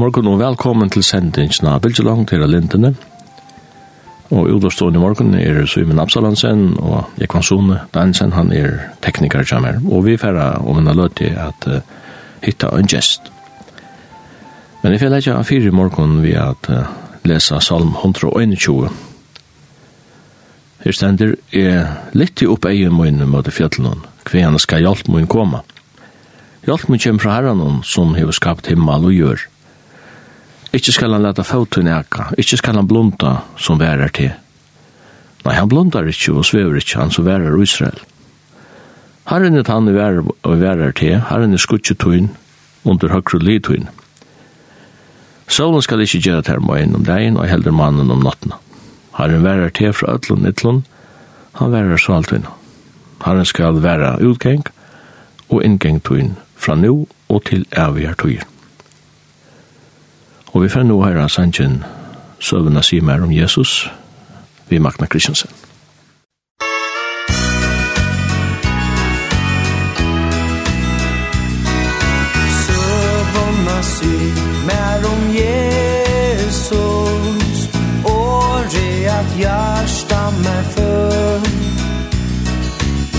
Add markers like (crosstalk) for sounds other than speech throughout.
morgen og velkommen til sendingen av Bilgelang til Lindene. Og utåstående i morgen er Søymen Absalansen og Jekvan Sone Dansen, han er tekniker som er. Og vi færre om en løt til at uh, hitta en gest. Men jeg får ikke av fire i morgen ved at uh, lese Salm 121. Her stender er litt i opp egen møyne mot fjallet hver han skal hjelpe møyne komme. Hjelp møyne kommer fra herren som har skapt himmel og gjør. Ikke skal han leta fotun eka, ikke skal han blunda som værer til. Nei, han blundar ikke og svever ikke, han som værer Israel. Herren er han værer og værer til, herren er skutjetuin under høyre lituin. Solen skal ikke gjøre til møyen om dagen og helder mannen om natten. Herren værer til fra øtlund ytlun, han værer saltuin. Herren skal være utgeng og inngengtuin fra nu og til avgjørtuin. Og vi får nå her av sannsyn søvende sier mer om Jesus vi Magna Kristiansen. Søvende sier mer om Jesus og det at hjärsta meg før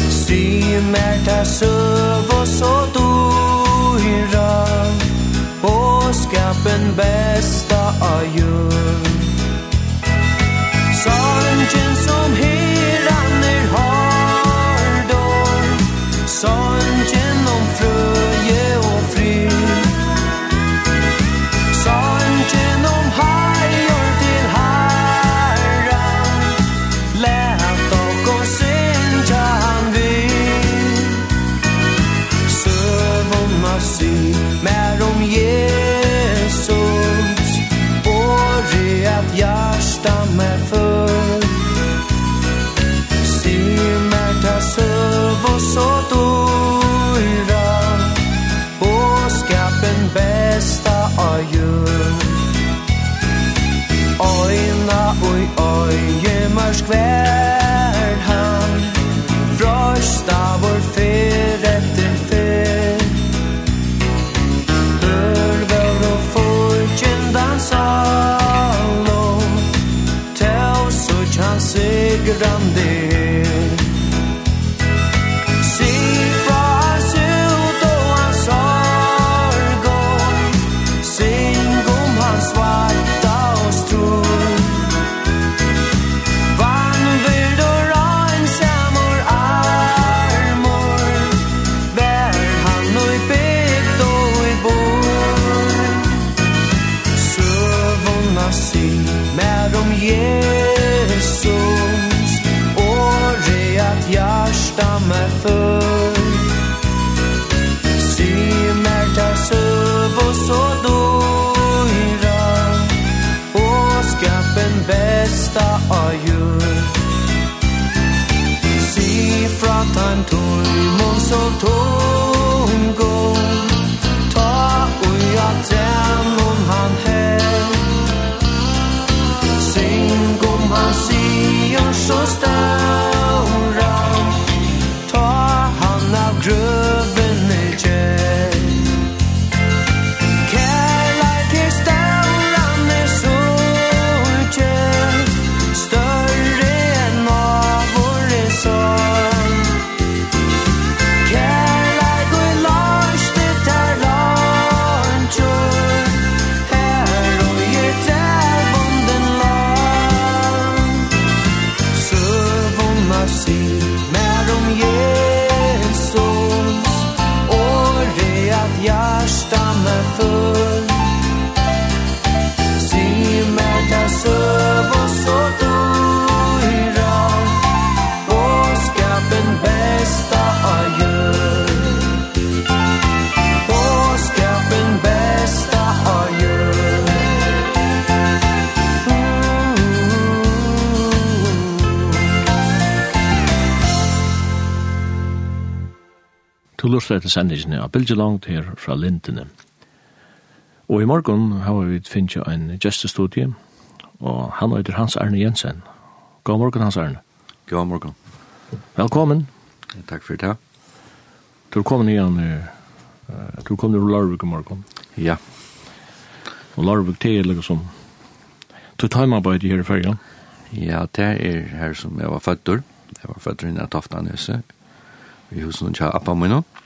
Sier mer til søv og så dyrer gapen bästa ajur Sorgen som heran er hardor Sorgen om fröje og fri. Sorgen om hajor til herran Lät och och synja han vill Sövon massi mer om Jesus att jag stammar full. Ta söv och så dora Och skapen bästa av jul. Oina oj oj, oj mörsk figure down avsløyte sendingene av Bilge Langt her fra Lindene. Og i morgen har vi finnet en gestestudie, og han heter Hans Arne Jensen. God morgen, Hans Arne. God morgen. Velkommen. Takk for det. Du er kommet igjen, du er kommet til Larvik i morgen. Ja. Og Larvik til er liksom, du tar meg bare her i fergen. Ja, det er her som jeg var født. Jeg var født inn i Taftaneset, i husen til Appa Mino. Ja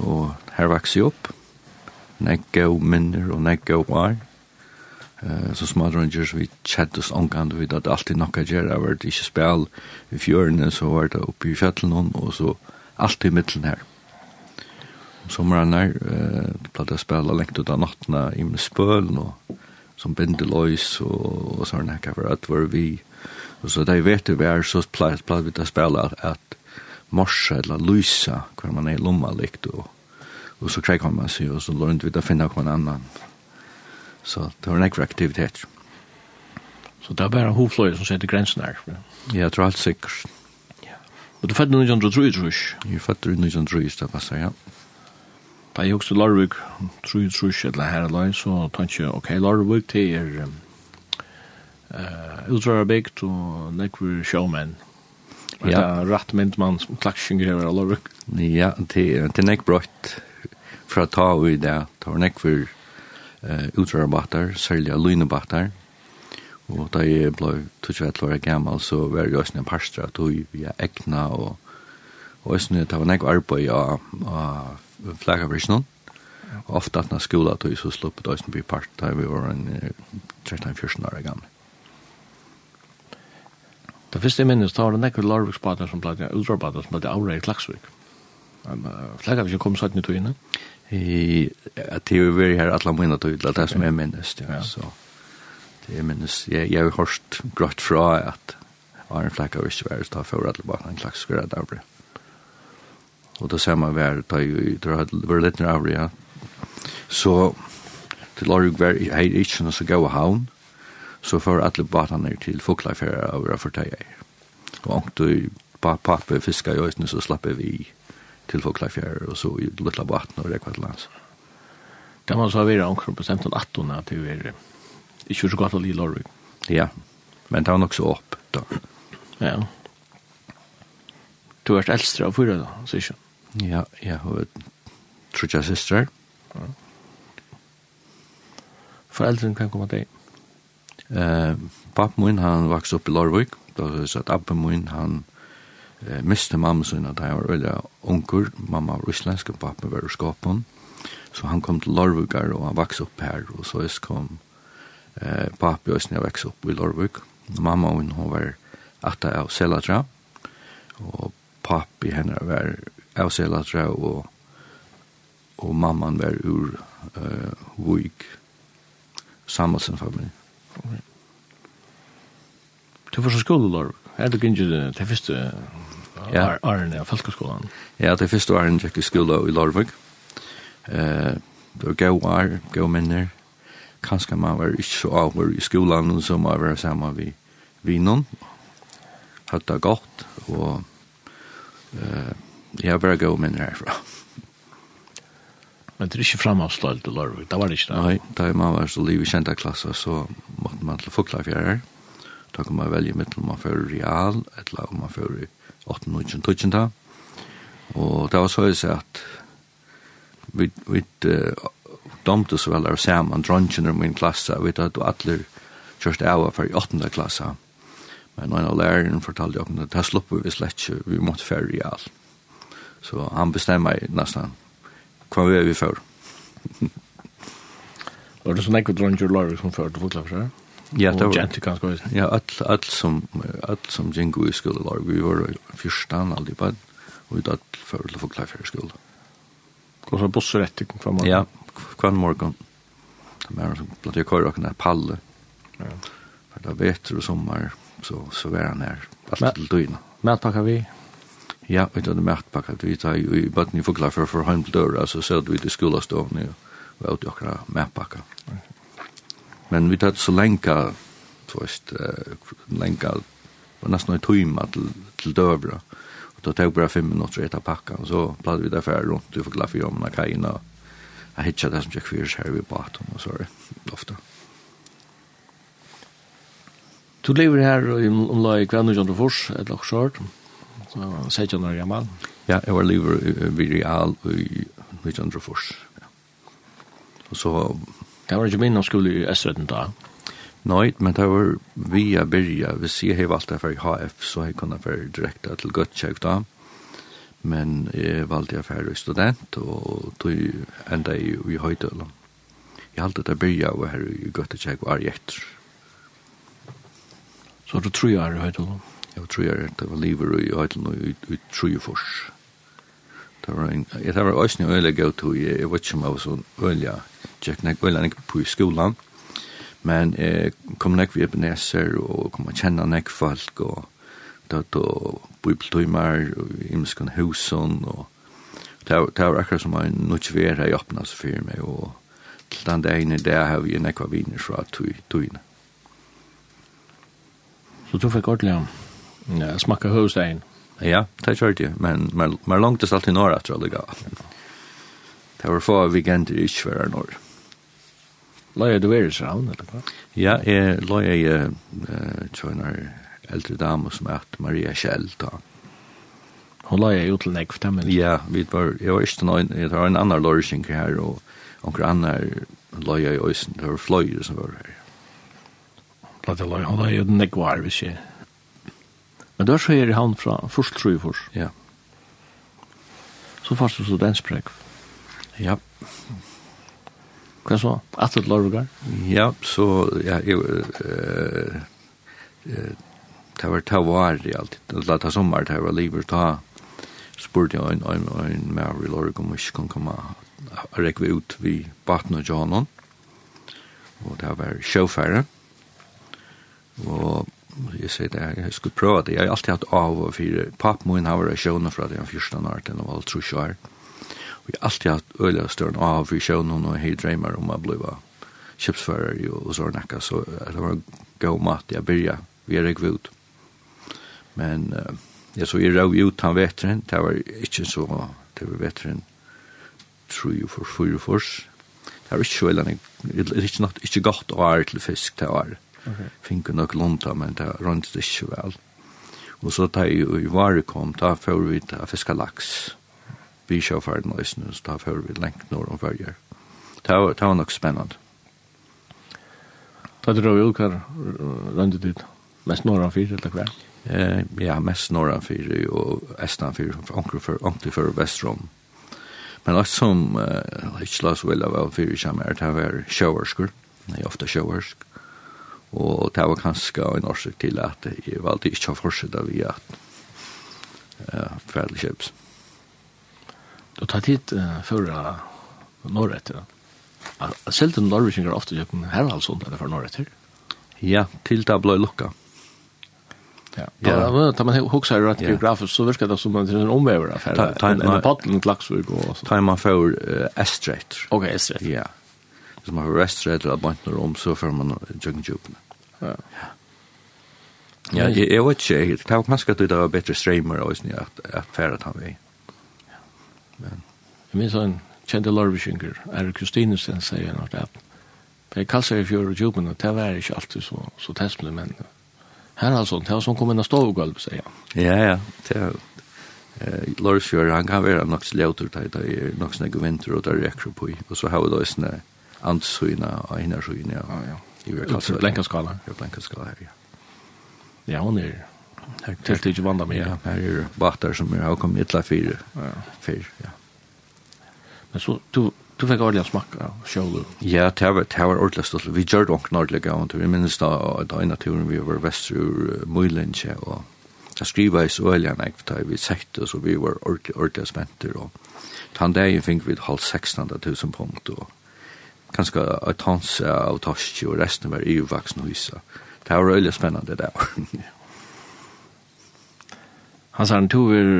og her vaks jeg opp. Nekk og minner og nekk og var. Uh, så smadrunger så vi kjeddes omgående vi hadde alltid nokka gjer, jeg var det ikke spil i fjørene, så var det oppe i fjallet og så alltid i middelen her. Om sommeren her, uh, platt jeg spela lengt ut av nattene i min spøl, og som bindeløys og, og sånn her, for at var vi, og så da jeg vet det var, så platt vi til å spela at, at morsa eller lysa hver man er i lomma likt og, og så kreik man seg og så lånt vi da finna hver annan. Så det var en ekra aktivitet. Så det er bare hovfløy som setter grensen her Ja, jeg tror alt sikkert. Ja. Og du fatt 1903 tror jeg Jeg fatt 1903 det passer, ja. Da jeg også Larvik, tror jeg tror eller her er løy, så tenkte jeg, ok, Larvik, det er um, uh, utdrarabygd og nekver sjåmenn Ja. Rätt mynd man som klaxing grejer alla ruk. Ja, det det näck brott för att ta vi där. Ta näck för eh utrabatar, sälja lunabatar. Och där är blå touch att låra gammal så var jag en pastra att vi ja äckna och och snä ta näck arbete ja flagga version. Ofta att när skola tog så sluppet oss bli part där vi var en 13-14 år gamla. Det første jeg minnes, da var det nekker larviksbader som ble, uldrabader som ble avre i Klagsvik. Flegger vi ikke kom satt i togene? Det er jo vært her alle mine togene, det er som jeg minnes, ja. Så det er minnes, jeg har hørt grått fra at Arne Flegger ikke var da for alle bakene i Klagsvik er avre. Og det samme var da jeg var litt nær avre, ja. Så til Larvik var jeg ikke noe så gav havn, så får alle batene til Fuglafjæra og Raffertøyer. Og ångt og du pape fiskar i øyne, så slapper vi til Fuglafjæra og så i Lutla Baten og Rekvat Lands. Det må så være omkring på 15-18 at det er ikke så godt å lide lorry. Ja, men det var nok så opp da. Ja. Du er eldst av fyra da, sier ikke? Ja, jeg har trutja systrar. Ja. Foreldren kan komme til. Eh, pappen min, han vaks upp i Larvik, da var det så at appen min, han eh, miste mamma sin at han var veldig unger, mamma var islensk, og pappa var ur skapen, så han kom til Larvikar, og han vaks upp her, og så is kom eh, pappen og jeg vaks upp i Larvik, mamma hun, hun var atta av Selatra, og pappi henne var av Selatra, og, og mamman var ur uh, Vujk, Samuelsen-familien. Okay. Du får så skole, skolelår. Er det ikke det til første ja. åren av folkeskolen? Ja, det første åren gikk i skole i Lorvig. Eh, det var gode år, gode minner. Kanskje man var ikke så over i skolen så man var sammen med vi noen. Hatt det godt, og eh, jeg har bare gode minner herfra. Men det er ikke framavsløyld til Lørvik, det var det ikke det? Nei, da man var så liv i kjenta klasse, så måtte man til Fuglafjærer. Da kunne man velge mitt om man fører real, eller om man fører 18-19-20. Og det var så jeg sier at vi, vi uh, domte så vel er sammen, dronjen i min klasse, vi vet at alle kjørste av for i 8. klasse. Men en av læreren fortalte jo at det slipper vi slett ikke, vi måtte fører real. Så han bestemmer nesten hva vi er vi før. Var det sånn ekkert dronjer lager som før du forklart seg? Ja, det var det. kanskje også. Ja, alt, alt som, alt som gikk i skole lager, vi var fyrstan aldri på, og vi datt før til forklart seg i skole. Og så busser etter hver morgen? Ja, hver morgen. Det var som blant jeg kører åkne palle. Ja. For da vetter og sommer, så, så var han her, alt til døgnet. Medpakker vi? Ja. Ja, vi hadde merkt på at vi tar jo i bøtten i fugler for for hånd døra, så satt vi til skolestående og var ute akkurat merkt Men vi tatt så lenge, først, lenge, og nesten en time til, til døra, og det tok bare fem minutter etter pakka, så pladde vi derfor rundt i fugler for om kajina, jeg hittet det som jeg kvirs her ved baten, og så er det ofte. Du lever her om lag i Kvennøyjandefors, et lakskjørt, og så 16 år gammal. Ja, jeg var lever vid Real i 1904. Og så... Det var ikke min skole i Østrøtten da? Nei, men det var via Birja. Hvis jeg har valgt det for HF, så jeg kunne være direkte til Gøtkjøk da. Men jeg valgte jeg for student, og tog enda i, i Høydølen. Jeg halte det Birja var her i Gøtkjøk og Arjetter. Så du tror jeg er i Høydølen? Jeg tror jeg det var livet i Høytlen og i Trujefors. Det var en, jeg var også en øyelig gøy til, jeg vet ikke om jeg var sånn øyelig, tjekk nek øyelig på i skolan, men jeg kom nek vi Ebenezer og kom å kjenne nek folk og da da bibeltøymer og imskan husen og det var akkurat som en notivera i åpnas for meg og til den dagen der har vi nekva viner fra tøyene. Så du fikk ordentlig om Ja, smakka høvstein. Ja, det kjørte jeg, men man langtes alltid norr tror jeg. Det var få weekender ikke for norr. Løye du er i Sravn, eller hva? Ja, jeg løye jeg tjøyner eldre dame som er Maria Kjell da. Hun løy løye jo til nekv dem, eller? Ja, vi var, jeg var ikke noen, jeg var en annan lørsing her, og onker annar annan løye i Øysen, det var fløyre som var her. Løye, hun løye jo nek var, hvis jeg Men der så er han fra først tror jeg først. Ja. Så fast du studentsprekk. Ja. Hva så? Atet Lorgar? Ja, så ja, jeg, eh, eh, det var ta var i alt. Det var sommar, det var livet ta spurte jeg en, en, en mer i Lorgar om ikke kan komme rekke ut vi Baten og Johanon. Og det var sjåfære. Og jeg sier det, jeg skulle prøve det. Jeg har alltid hatt av og fire. Pappen min har vært sjøvnet fra det han første år til han var tro år. Og jeg har alltid hatt øyla større av for fire og jeg drømmer om å bli kjipsfører og så nekka, så det var god mat, jeg byrja, vi er ikke ut. Men uh, jeg så jeg rau ut han vetren, det var ikke så, det var vetren, tror jeg for fyra fors. Det var ikke så, veldig, det var ikke, ikke, ikke godt å være til fisk, det var det Okay. Finke nok lunta, men det rundt det ikke vel. Og så da jeg i vare kom, da får vi til fiske laks. Vi kjører ferden og isne, så da får vi lengt nord om ferger. Det var, det var nok spennende. Da du ut hver rundt dit? Mest norra fyr, eller hver? Eh, ja, mest norra fyrir, og estan fyrir, onkri for Vestrom. Men alt som uh, ikke la oss vilja av fyrir kjammer, det var sjøvarskur, er ofta sjøvarsk Og det var kanskje en årsak til at jeg valgte ikke å fortsette vi at uh, ferdig kjøps. Du tar tid uh, før uh, Norrøtter, Uh, Selv til Norrøtter ofte kjøper herhalsund eller for Norrøtter? Ja, til det ble lukket. Ja. Ja, tar man huxar rätt geografiskt så verkar det som en en omväver affär. Ta en paddeln klaxvik och så. Ta man för Estret. Okej, Estret. Ja som har restret eller bant noe om, så får man jøkken Ja. Ja, jeg, jeg vet ikke, jeg var kanskje at det var bedre streamer og sånn at, at færre tar vi. Men. Jeg minns en kjente Lorvishinger, Erik Kristinesen, sier nok at jeg kasser i fjør og jobben, og det var ikke alltid så, så testmelig, men her altså, det var sånn kom inn og stå og gulv, sier han. Ja, ja, det er Eh Lars han kan være vara något slåter tajt i något snägg vinter och där räcker på og så har det såna antsyna og hinna syna. Ja, ja. I vil kasse blenka skala. Ja, blenka skala her, ja. Ja, hon er her til ikke vanda med. Ja, her er batter som er kommet ytla fire. Ja. Fire, ja. Men så, du, du fikk ordentlig smakka sjålu. Ja, det var, det var ordentlig stått. Vi gjør det ordentlig ordentlig gavnt. Vi minnes da, da i naturen vi var vestrur Møylenje, og jeg skriva i så øyelig enn jeg, vi sett så vi var ordentlig, ordentlig spenter, og tann dagen fikk vi halv 16.000 punkt, og kanskje et hans av torsk, og resten var EU-vaksen husa. Det var veldig spennende det der. Han sa han tog er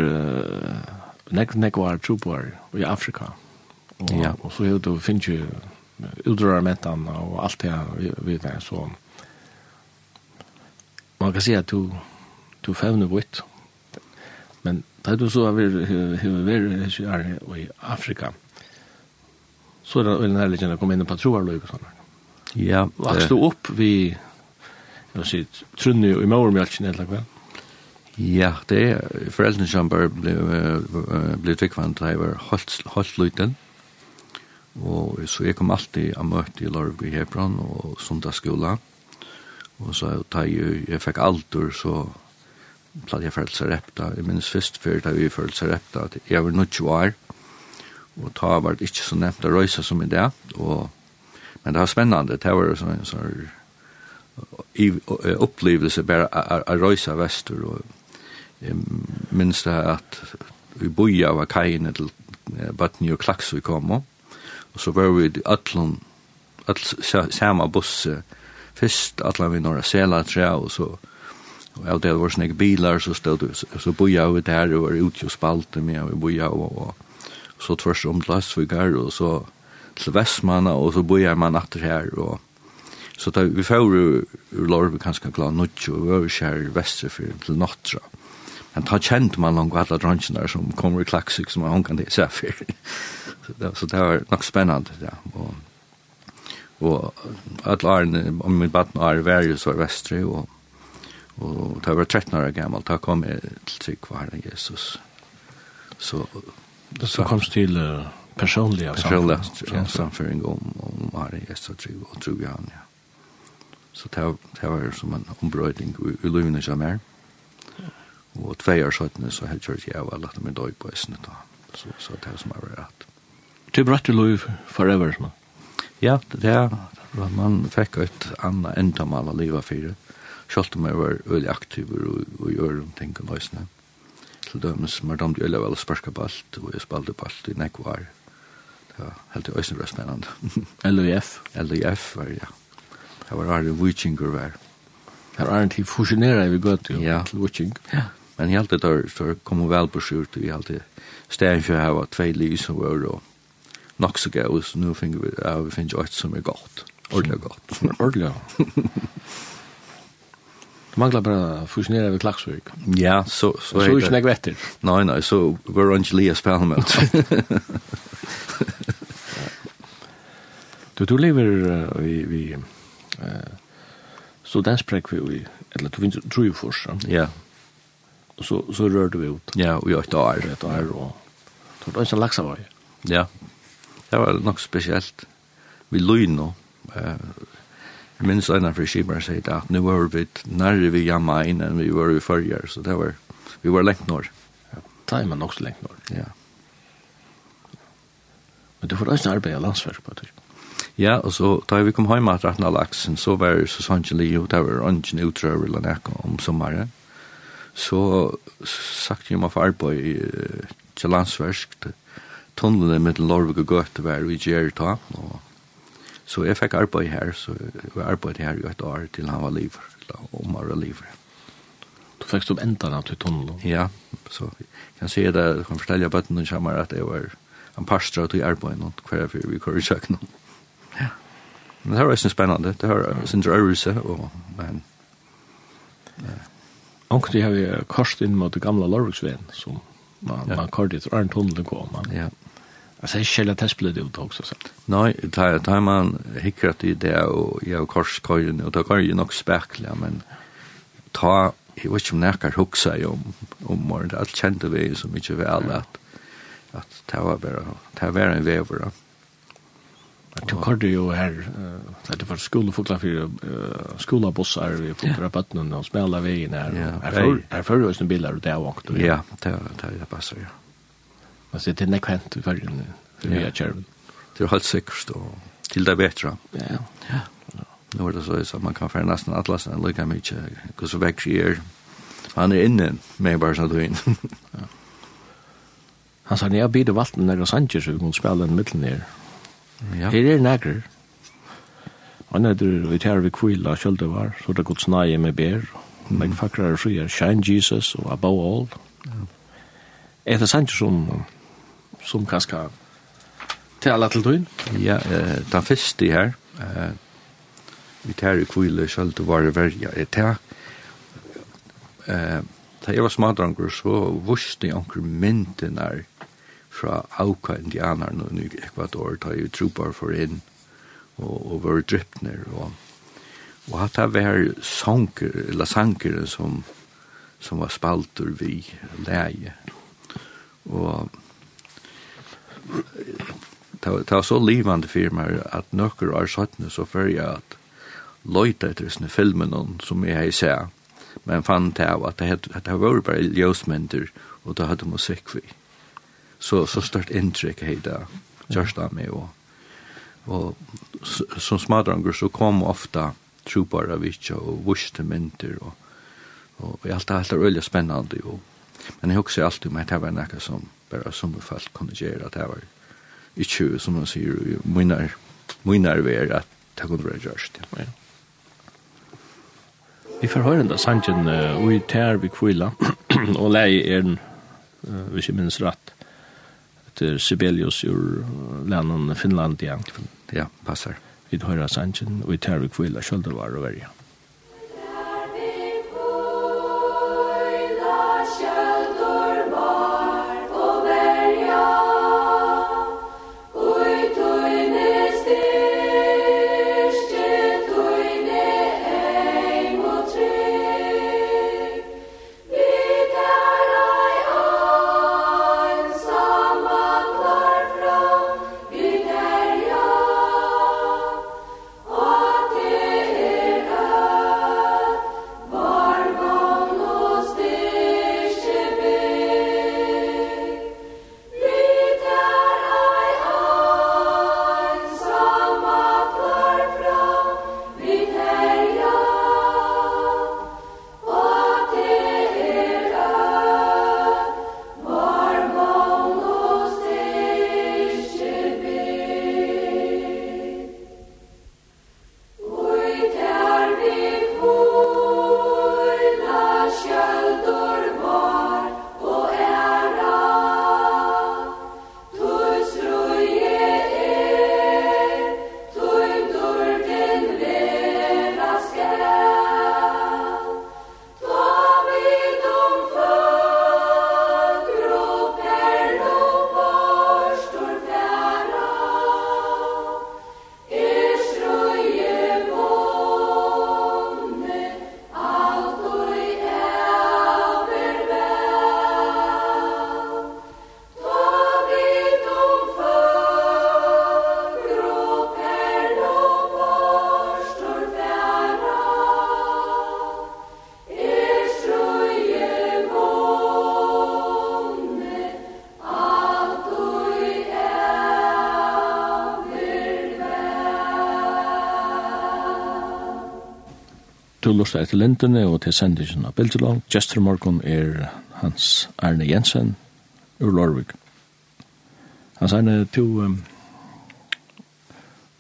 nek nek var trupar i Afrika. Og, ja. og så er det finnes jo utrørmetan og alt det vi, vi vet. Så man kan si at du, du fevner vitt. Men det er du så har vi vært i Afrika. Mm så er det väl närligen å komme inn på troarlöjp og sådana. Ja. Vaks du opp vi, jeg vil si, trunni och i mormjölksen eller hva? Ja, det er foreldrene som bara blev, ble tryggvann da jeg var holdt liten. Og så jeg kom alltid av møte i Lorvg i Hebron og sundagsskola. Og så da jeg, jeg fikk alder, så platt jeg følelse repta. Jeg minnes først før da vi følelse repta. Jeg var 20 år. Mm og ta var det ikke så nevnt å røyse som i det, og, men det var spennende, det var en sånn opplevelse bare å røyse vestur, og jeg minns det at vi boja var kajene til Batni og Klaks vi kom, og så var vi i Atlon, all sama busse, først Atlan vi norra sela tre, og så Og av det var sånne bilar, så stod så boja vi der, og var ute og spalte med, og vi boja og, og så tvers om til Østvigar, og så til Vestmanna, og så bor man atter her, og så da vi får ur Lorbe kanskje klar nutje, og vi (laughs) var kjær her vestre for til Nottra. Men da kjente man langt alle dronjen der som kommer i klaksik, som man kan det seg for. Så det var nok spennende, ja. Og, og alle årene, om min baden er verre så var vestre, og, og da var 13 år gammel, da kom jeg til trygg var Jesus. Så Så komst til uh, personliga personliga samföring om om Mari Jesus och och tror jag han ja. Så det var, det var som en ombrödning i i livet som mer. Och två år sedan så hade jag jag var lagt med dag på Essen då. Så så det var som har varit. Du brått till liv forever så. Ja, det är man fick ett annat ändamål att leva för. Schalt mig var veldig aktiv og, och gör de tänker lösna. Mm til dømes, men de gjør vel å sparske på alt, og jeg spalte på alt i nekvar. Det var helt i øyne veldig spennende. LUF? LUF var, ja. Det var Arne Vujinger var. Her er en tid fusjonerer vi godt til ja. Vujing. Ja. Men helt det der, så kom hun vel på skjort, og vi alltid steg for jeg var tvei liv som var, og nok så gøy, så nå finner vi, ja, vi finner jo et som er godt. Ordentlig godt. Ordentlig, ja. (laughs) manglar bara fusionera vid Klaxvik. Ja, så så är det. Så nei det vetter. nei, nej, så Angelia spelar med. Du du lever vi vi eh så där vi eller du finns tror ju först. Ja. Og så så rör du ut. Ja, og jag tar det där och tar det så laxar. Ja. Det var nok spesielt. Vi lojno eh Jeg minns en av skipar sier det at nu var vi nærre vi jamma inn enn vi var i fyrjar, så det var, vi var lengt norr. Ja, taimen også lengt norr. Ja. Men du får også arbeid av landsverk på det. Ja, og så da vi kom hjemme at rettene av laksen, så var det så sånn kjeli, og det var ønsken utrøver eller nek om sommeren. Så sagt jeg meg for arbeid til landsverk, tunnelen mellom Lorvig og Gøte var vi gjer ta, og Så jeg fikk arbeid her, så jeg arbeid her i et år til han var liv, eller om han var liv. Du fikk stå enda av til tunnelen? Ja, så jeg kan se det, jeg kan fortelle på at noen kommer at jeg var en parstra til arbeid nå, hver fyr vi kører i søkken. Ja. Men det var også spennende, det var sin drøyelse, og men... Ja. Ankri har vi korset inn mot det gamle Lorviksveien, som man, ja. man kørte etter Arne Tunnelen kom. Man. Ja. Alltså jag skäller att det ut också. Så. Nej, tar, tar man hickrat i det och jag och korskorgen och då går ju nog späckliga men ta, jag vet inte om näkar huxa i om, om morgonen. Allt kände vi så mycket väl att, att det var bara, det var en vävare. Du hörde ju här, äh, det var skolefoglar för skolabossar, vi får på rabatten och spela vägen här. Ja, här förr var det bilar och det var åkt. Ja, det var det passar, ja. Alltså det är nekvänt i förrän för vi är kärven. Det är helt säkert och till det bättre. Ja, ja. Nu är det så att man kan färra nästan atlasen lika mycket. Hur så växer er. Han är inne med bara så att du in. Han sa, när jag bidde vatten när jag sanjer så hon spelar en mittlen ner. Ja. Här är nägrar. Han är det vi tar vi kvila kjölde var. Så det gått snaje med ber. Men fackrar så är Shine Jesus och Above All. Ja. Är det sanjer som som kanskje tala til tøyn? Ja, eh, den første her, eh, vi tar i kvile selv til vare verja, jeg tar, eh, da jeg var smadranger, så vuste jeg anker myndene fra Auka indianerne i Ecuador, da jeg trobar for inn, og, og var drypner, og, og hatt av hver sanker, eller sanker som, som var spalter vi leie, og det var så livande firmer at nøkker år sattne så før jeg at løyta etter sånne filmen som jeg har sett, men fann det av at det, at det var bare ljøsmynder, og det hadde musikk vi. Så, så stort inntrykk hei det, kjørst av meg, og, og som smadranger så kom ofta trobara vitsa og vuste myndir, og, og, og alt det er veldig spennende, og, men jeg husker alltid om at det var noe som bara som i fall kunde göra det var i 20 som man säger minnar minnar ver är att det kunde vara just. Ja. Vi får høre da sangen och i tär vi kvilla och er är uh, hvis jeg minns rett, etter Sibelius ur länen Finland igen. Ja, passar. Vi hör sangen vi tar tär vi kvilla skölder var och värja. Du lustar etter lindene og til sendingen av Bildelong. Gjester morgen er Hans Arne Jensen ur Lorvik. Hans Arne, du um,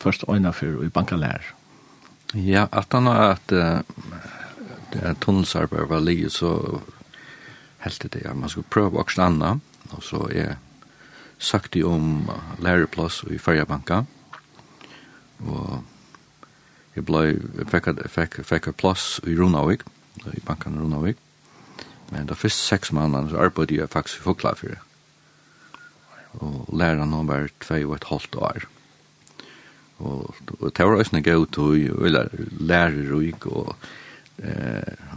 først øyna for i bankalær. Ja, at han har at uh, det er tunnelsarbeid var lige, så helt det, at man skulle prøve også anna, og så er sagt det om læreplass i Færjabanka, og Jeg blei, fikk, fikk, fikk et plass i Runavik, i banken i Runavik. Men de første seks månedene så arbeidde jeg faktisk i Foklafire. Og læreren nå var tvei og et halvt år. Og, og det var også en gøy til å lære rik og eh,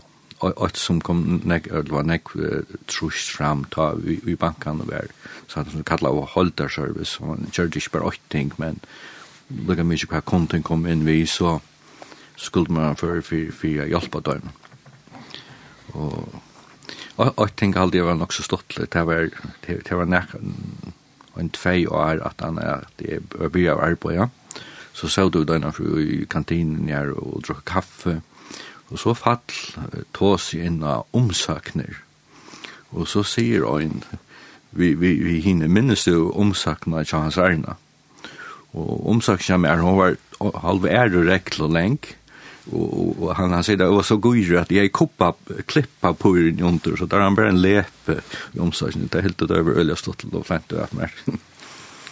att som kom nek det var nek trust fram ta i, i bankan og var, så att de kallar av holder service så man kjørte ikke bare åt ting men lukka mykje hva konten kom inn vi, så skulle man for for for hjelpa dem. Og og jeg tenker aldri var nok så stort det var, det var nek en tvei år at han er det jeg blir av arbeid, ja. Så så du denne fru i kantinen her og drukk kaffe, og så fall tås i inn av omsakner. Og så sier han, vi, vi, vi hinner minnes du omsakna til hans ærna. Og omsaksjamer, hun var halv ære rekl og lenk, og, og han han sier det var så gojr att jag koppa klippa på i under så där han bare en lepe i omsorgen det helt över öliga stått till och flänt att mer. (laughs)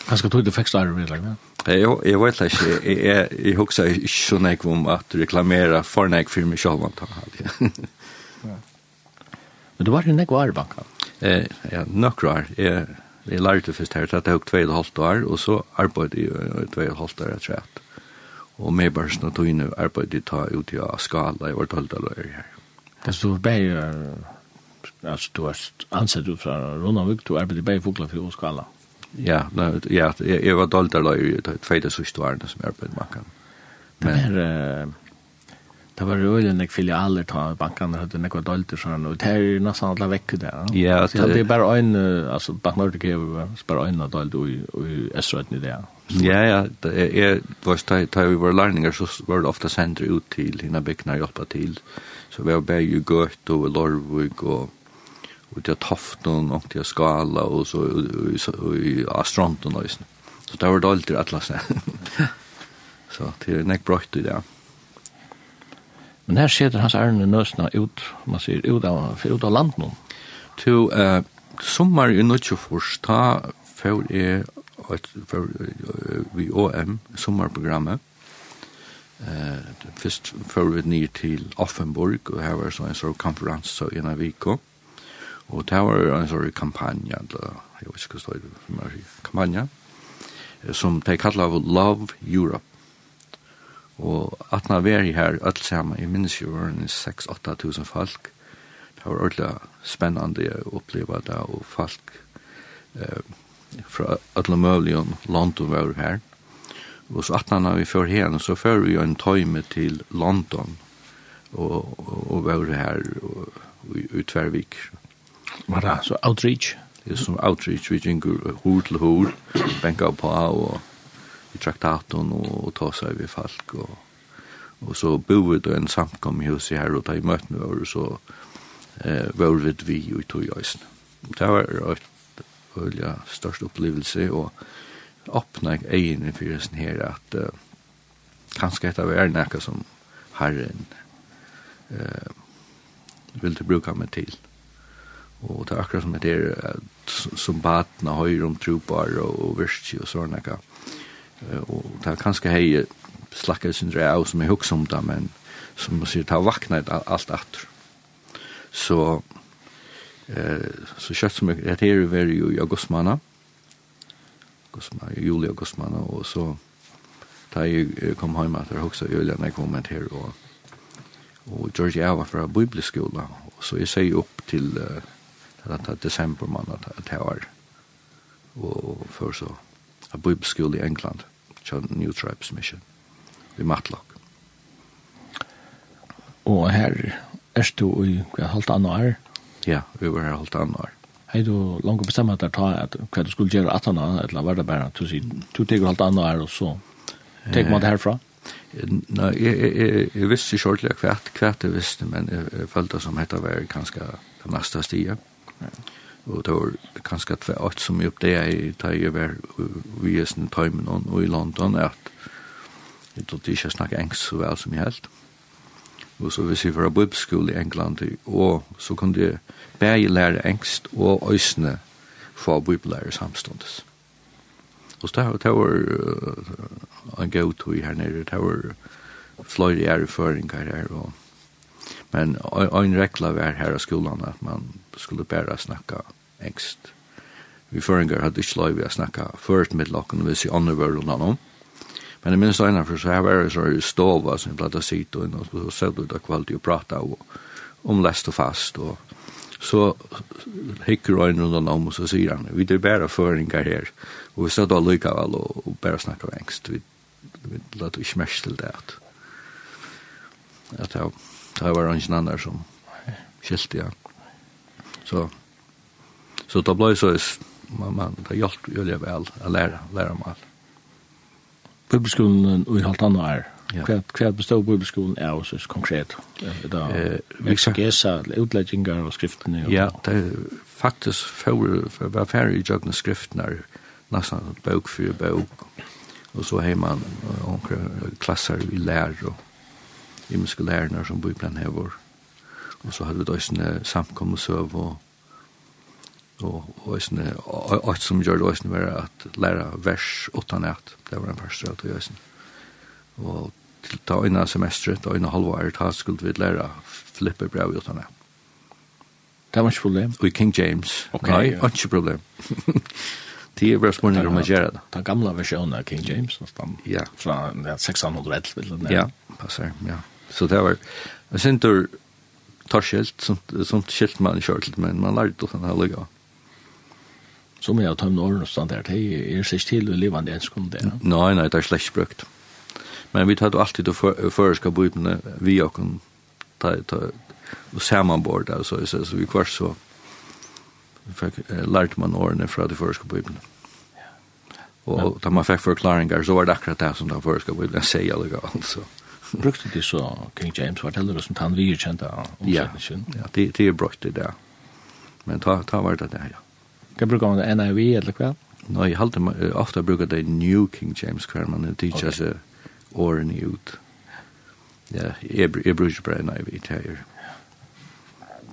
Han ska tog det fixa det väl ja. Jeg, jag vet ikke, jeg, jeg, jag husker ikke så nek om att reklamera för näck för mig själv antar. (laughs) Men det var ju näck var. Eh ja, några. Eh Jeg lærte først her, det tok 2,5 år, og så arbeidde jeg 2,5 år etter at. Og med bare sånn at hun arbeidde jeg ta ut i skala, jeg var tølt år her. Det stod bare, altså du har ansett ut fra Ronavik, du arbeidde bare i for å skala. Ja, nei, ja jeg, jeg var tølt av løyer i 2,5 år som jeg arbeidde med. Det er... Uh Det var rörligen nek filialer ta tar bankarna hade några dolter sånn og det er nesten alle vekk där. Ja, (laughs) så det är bara en alltså bankarna det är bara en dolt och och i det Ja, ja, det var vars da vi var lærninger så var det ofte sendt ut til hina byggnader hjälpa til Så vi var bare ju gött och lorvig og og til tofton og til skala og så i astronten Så det var dolter alla sen. Så det er nek brøtt i det. Ja. Men her setter hans ærende nøsna ut, man sier, ut av, ut av land nå. Til uh, sommer i Nøtjefors, ta for jeg for vi OM sommarprogrammet. Uh, først för vi ner til Offenburg og her var så en sånn konferens så en av Viko, og det var en sånn kampanje, eller jeg vet ikke hva det var kampanj som de kallar för Love Europe. Og at han var her alt sammen, jeg minnes jo var 6-8 tusen folk. Det var ordentlig spennende å oppleve det, og folk eh, fra alle mulige London var her. Og så at han var før her, så før vi en tøyme til London, og, og, og var her og, i, i Tvervik. Var det så outreach? Det er som outreach, vi gikk hod til hod, benka på og i traktaten og ta seg ved folk og og så boer det en samkom i huset her og ta i møtene og så eh, var vi vi og tog jøysen det var et veldig størst opplevelse og åpna egen i fyrelsen her at uh, kanskje etter vi er nekka som herren eh, vil til bruka meg til. Og det er akkurat som det er som baten høyre om trobar og, og virkje og sånne nekka og det er kanskje hei slakket sin drei av som jeg husker om det, men som man sier, det har vaknet alt atter. Så, eh, så kjøtt som jeg rett her var jo i augustmanna, juli augustmana og så da jeg kom hjem etter husker jeg Julian, jeg kom her og og George Alva fra bibelskola, og så jeg sier opp til uh, til desember mann at jeg var og før så av bibelskola i England til New Tribes Mission i Matlock. Og her er du i hva halvt annet år? Ja, vi var her halvt annet år. Hei du langt bestemmer at ta at hva du skulle gjøre at han eller hva det bare, du sier, du teker halvt annet år, og så teker man det herfra? Nei, jeg, jeg, jeg, jeg visste ikke ordentlig hva, hva jeg visste, men jeg jeg følte som hette var ganske det neste stiget. Ja og det var kanskje at alt som jeg oppdeg i da jeg var vi i sin Tøymen og i London, at jeg trodde ikke jeg snakket engelsk så vel som jeg helt. Og så hvis jeg var på bibelskole i England, og så kunne jeg bare lære engelsk og øsne få bibelærer samståndes. Og så det var en god tog her nede, det var fløyre erføringer her, og men en rekla var her av skolan at man skulle bare snakka engst. Vi føringar hadde ikke lov å snakka først med lakken hvis jeg andre var rundt om. Men jeg minns da for så her var det sånn stova som jeg blatt av sitt og innan, så sett ut av kvalitet og prata og om lest og fast og så hikker øynene rundt om og så sier han, vi er bare føringar her og vi satt og lykka vel og, og bare snakka engst, vi, vi latt ikke mest til det at at det var en annan som skilte, ja. Så, så det ble så, man, man, det hjalp jo det vel å lære, lære om alt. Bibelskolen i halvt annet er, ja. hva, hva består bibelskolen er også konkret? Da, eh, vi eksegesa, utleggingar og skriftene? Og ja, det er faktisk for, for hver færre i jøgne skriftene er nesten bøk for bøk, og så har man onker klasser i lær og imenske lærerne som bor i plan her. Og så hadde vi døysene samkommelsøv og og øysene, alt som gjør det øysene var at lære vers utan at, det var en pastor parstre av øysene. Og til ta øyne semestret, ta øyne halvåret, ta skulle vi lære flippe brev utan at. Det var ikke problem. Og i King James. Ok. Nei, ja. ikke problem. (laughs) Det er bare spørsmål om å gjøre det. Den gamle versjonen av King James, nesten, ja. fra 611, vil du 1611. Ja, passer, ja. Så det var, jeg synes du, tar skilt, sånt, sånt skilt man i kjørt, men man lærte det sånn her lukka. Som jeg har tømt årene og stand her, det er slik til å leve en ensk der. det. Nei, nei, det er slett brukt. Men vi tar alltid å føreska bøybene vi og kan ta, ta og samanbord der, så, så, så vi kvar så lærte man årene fra de føreska bøybene. Og da man fikk forklaringar, så var det akkurat det som de føreska bøybene sier, eller galt. Brukte du så King James forteller oss om han vi kjente omsetningen? Ja, ja det, det er brukt det der. Men ta, ta var det der, ja. Kan bruke om det NIV eller hva? Nei, jeg halte ofte bruker det New King James hver, man det er ikke seg årene ut. Ja, jeg, jeg bruker bare NIV til her.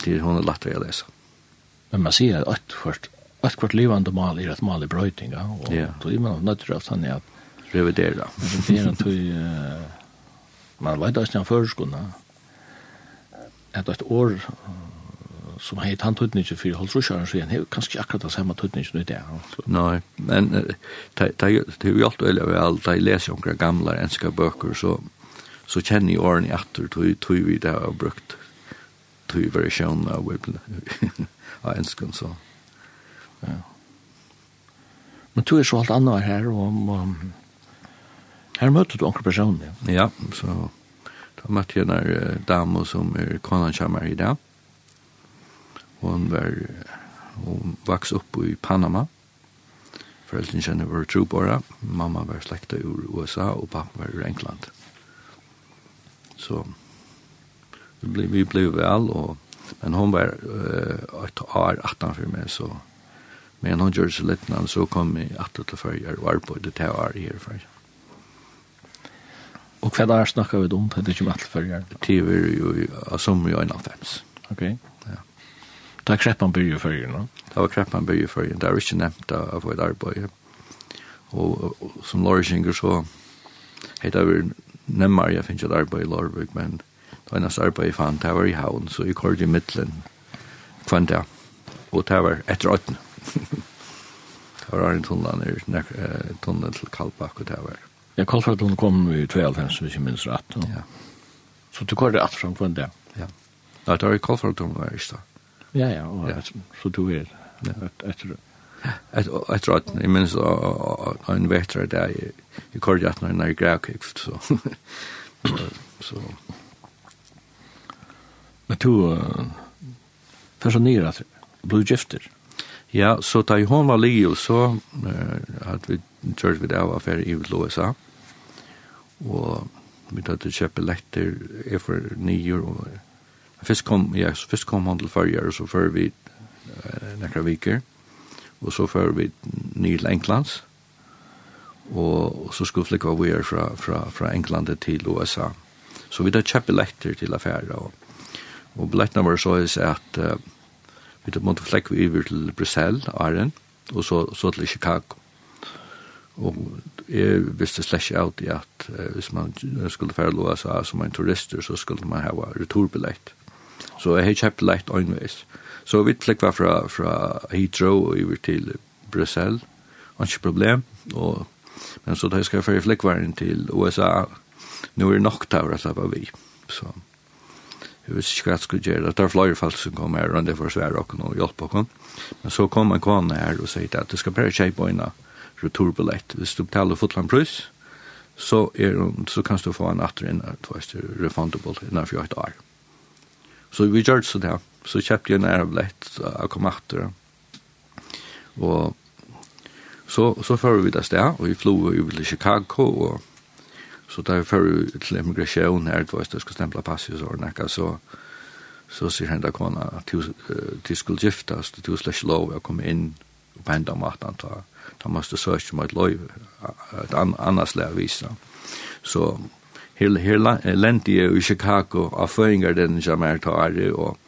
Det er hun er lagt å lese. Men man sier at et kvart et kvart livende mal er et mal i brøyting ja, og ja. då er man nødt til at han er at Revidera. Revidera til Man vet ikke om førskene, at et år som heit han tøtningi fyrir så han hei kanskje akkurat det samme tøtningi nu i dag. Nei, men det er jo alt veldig vel, da jeg leser omkring gamle enska bøker, så, så kjenner jeg årene etter, atter, tog vi det har brukt, tog vi versjonen av (laughs) Bibelen, av ensken, så. Ja. Men tog er så alt annet her, og, og Her møtte du onkel person, ja. Ja, så da møtte jeg en dame som er konan kommer i dag. Hun var, hun vaks opp i Panama. Foreldrene kjenner vår trobåra. Mamma var slekta ur USA, og pappa var ur England. Så vi ble, vi ble vel, og, men hun var uh, et år 18 for meg, så men hun gjør så litt, så kom vi 18 til førjer, og arbeidde til å være her førjer. Og hva er snakket vi om? Det er ikke alt før. Det er jo i som jo en avfems. Ok. Ja. Da er kreppan bygge før gjerne? Det var kreppan bygge for gjerne. Det er ikke nevnt av et arbeid. Og, og som lorisinger så heter vi nemmere jeg finner et arbeid i Lorvik, men det var eneste arbeid jeg fant, det var i havn, så jeg kørte i midtelen kvann det. Og det var etter åttene. (laughs) det var en tunnel, en tunnel til Kalbak, og det var Ja, Kolfjordlund kom i 92, hvis jeg minns rett. No? Ja. Så du kvar det alt fram kvann det? dag? Ja. Nei, det var i Kolfjordlund var ikke det. Ja, ja, og ja. så du er etter det. Etter at, jeg minns en vetra der, jeg kvar det at når jeg grækikt, så... så. Men du, først og nyr at du gifter? Ja, så da hun var li, så uh, hadde vi tørt vi det av affære i USA og vi tatt til kjøpe lekter er for nyer og først kom, ja, først kom han til farger og så før vi uh, nekra viker og så før vi nye til Englands. Og, og så skulle flikka vi er fra, fra, fra Englandet til USA så vi tatt kjøpe lekter til affæra og, og billettene var så is at uh, vi tatt måtte flikka vi over til Brussel, Arjen og så, så til Chicago. Og jeg visste slett ikke alltid at eh, hvis man skulle fære lov av som en turister, så skulle man ha returbillett. Så jeg har kjøpt lett øynveis. Så vi flikk var fra, fra Heathrow og over til Brussel. Ikke problem. Og, men så da jeg skal fære flikkvaren til USA, nå er det nok til å slappe vi. Så jeg visste ikke hva jeg skulle gjøre. Det er flere folk som kom her, og det var svære og hjelpe oss. Men så kom en kone her og sier at du skal bare kjøpe øynene returbillett. Hvis du betaler fotland pris, så, er, så kan du få en atter inn, du vet, refundable innenfor et år. Så vi gjør det så det. Så kjøpte jeg en ærebillett og kom atter. Og så, så fører vi det sted, og vi flog jo til Chicago, og så der fører til immigrasjon her, du vet, jeg skal stemple passet og nekka, så så sier henne kona til de skulle giftes, de skulle ikke lov å komme inn på hendene maten, ta Da måste söka mot ett löjv, ett annars lärvisa. Så her, her lente jeg i Chicago av føringer den som er tar, og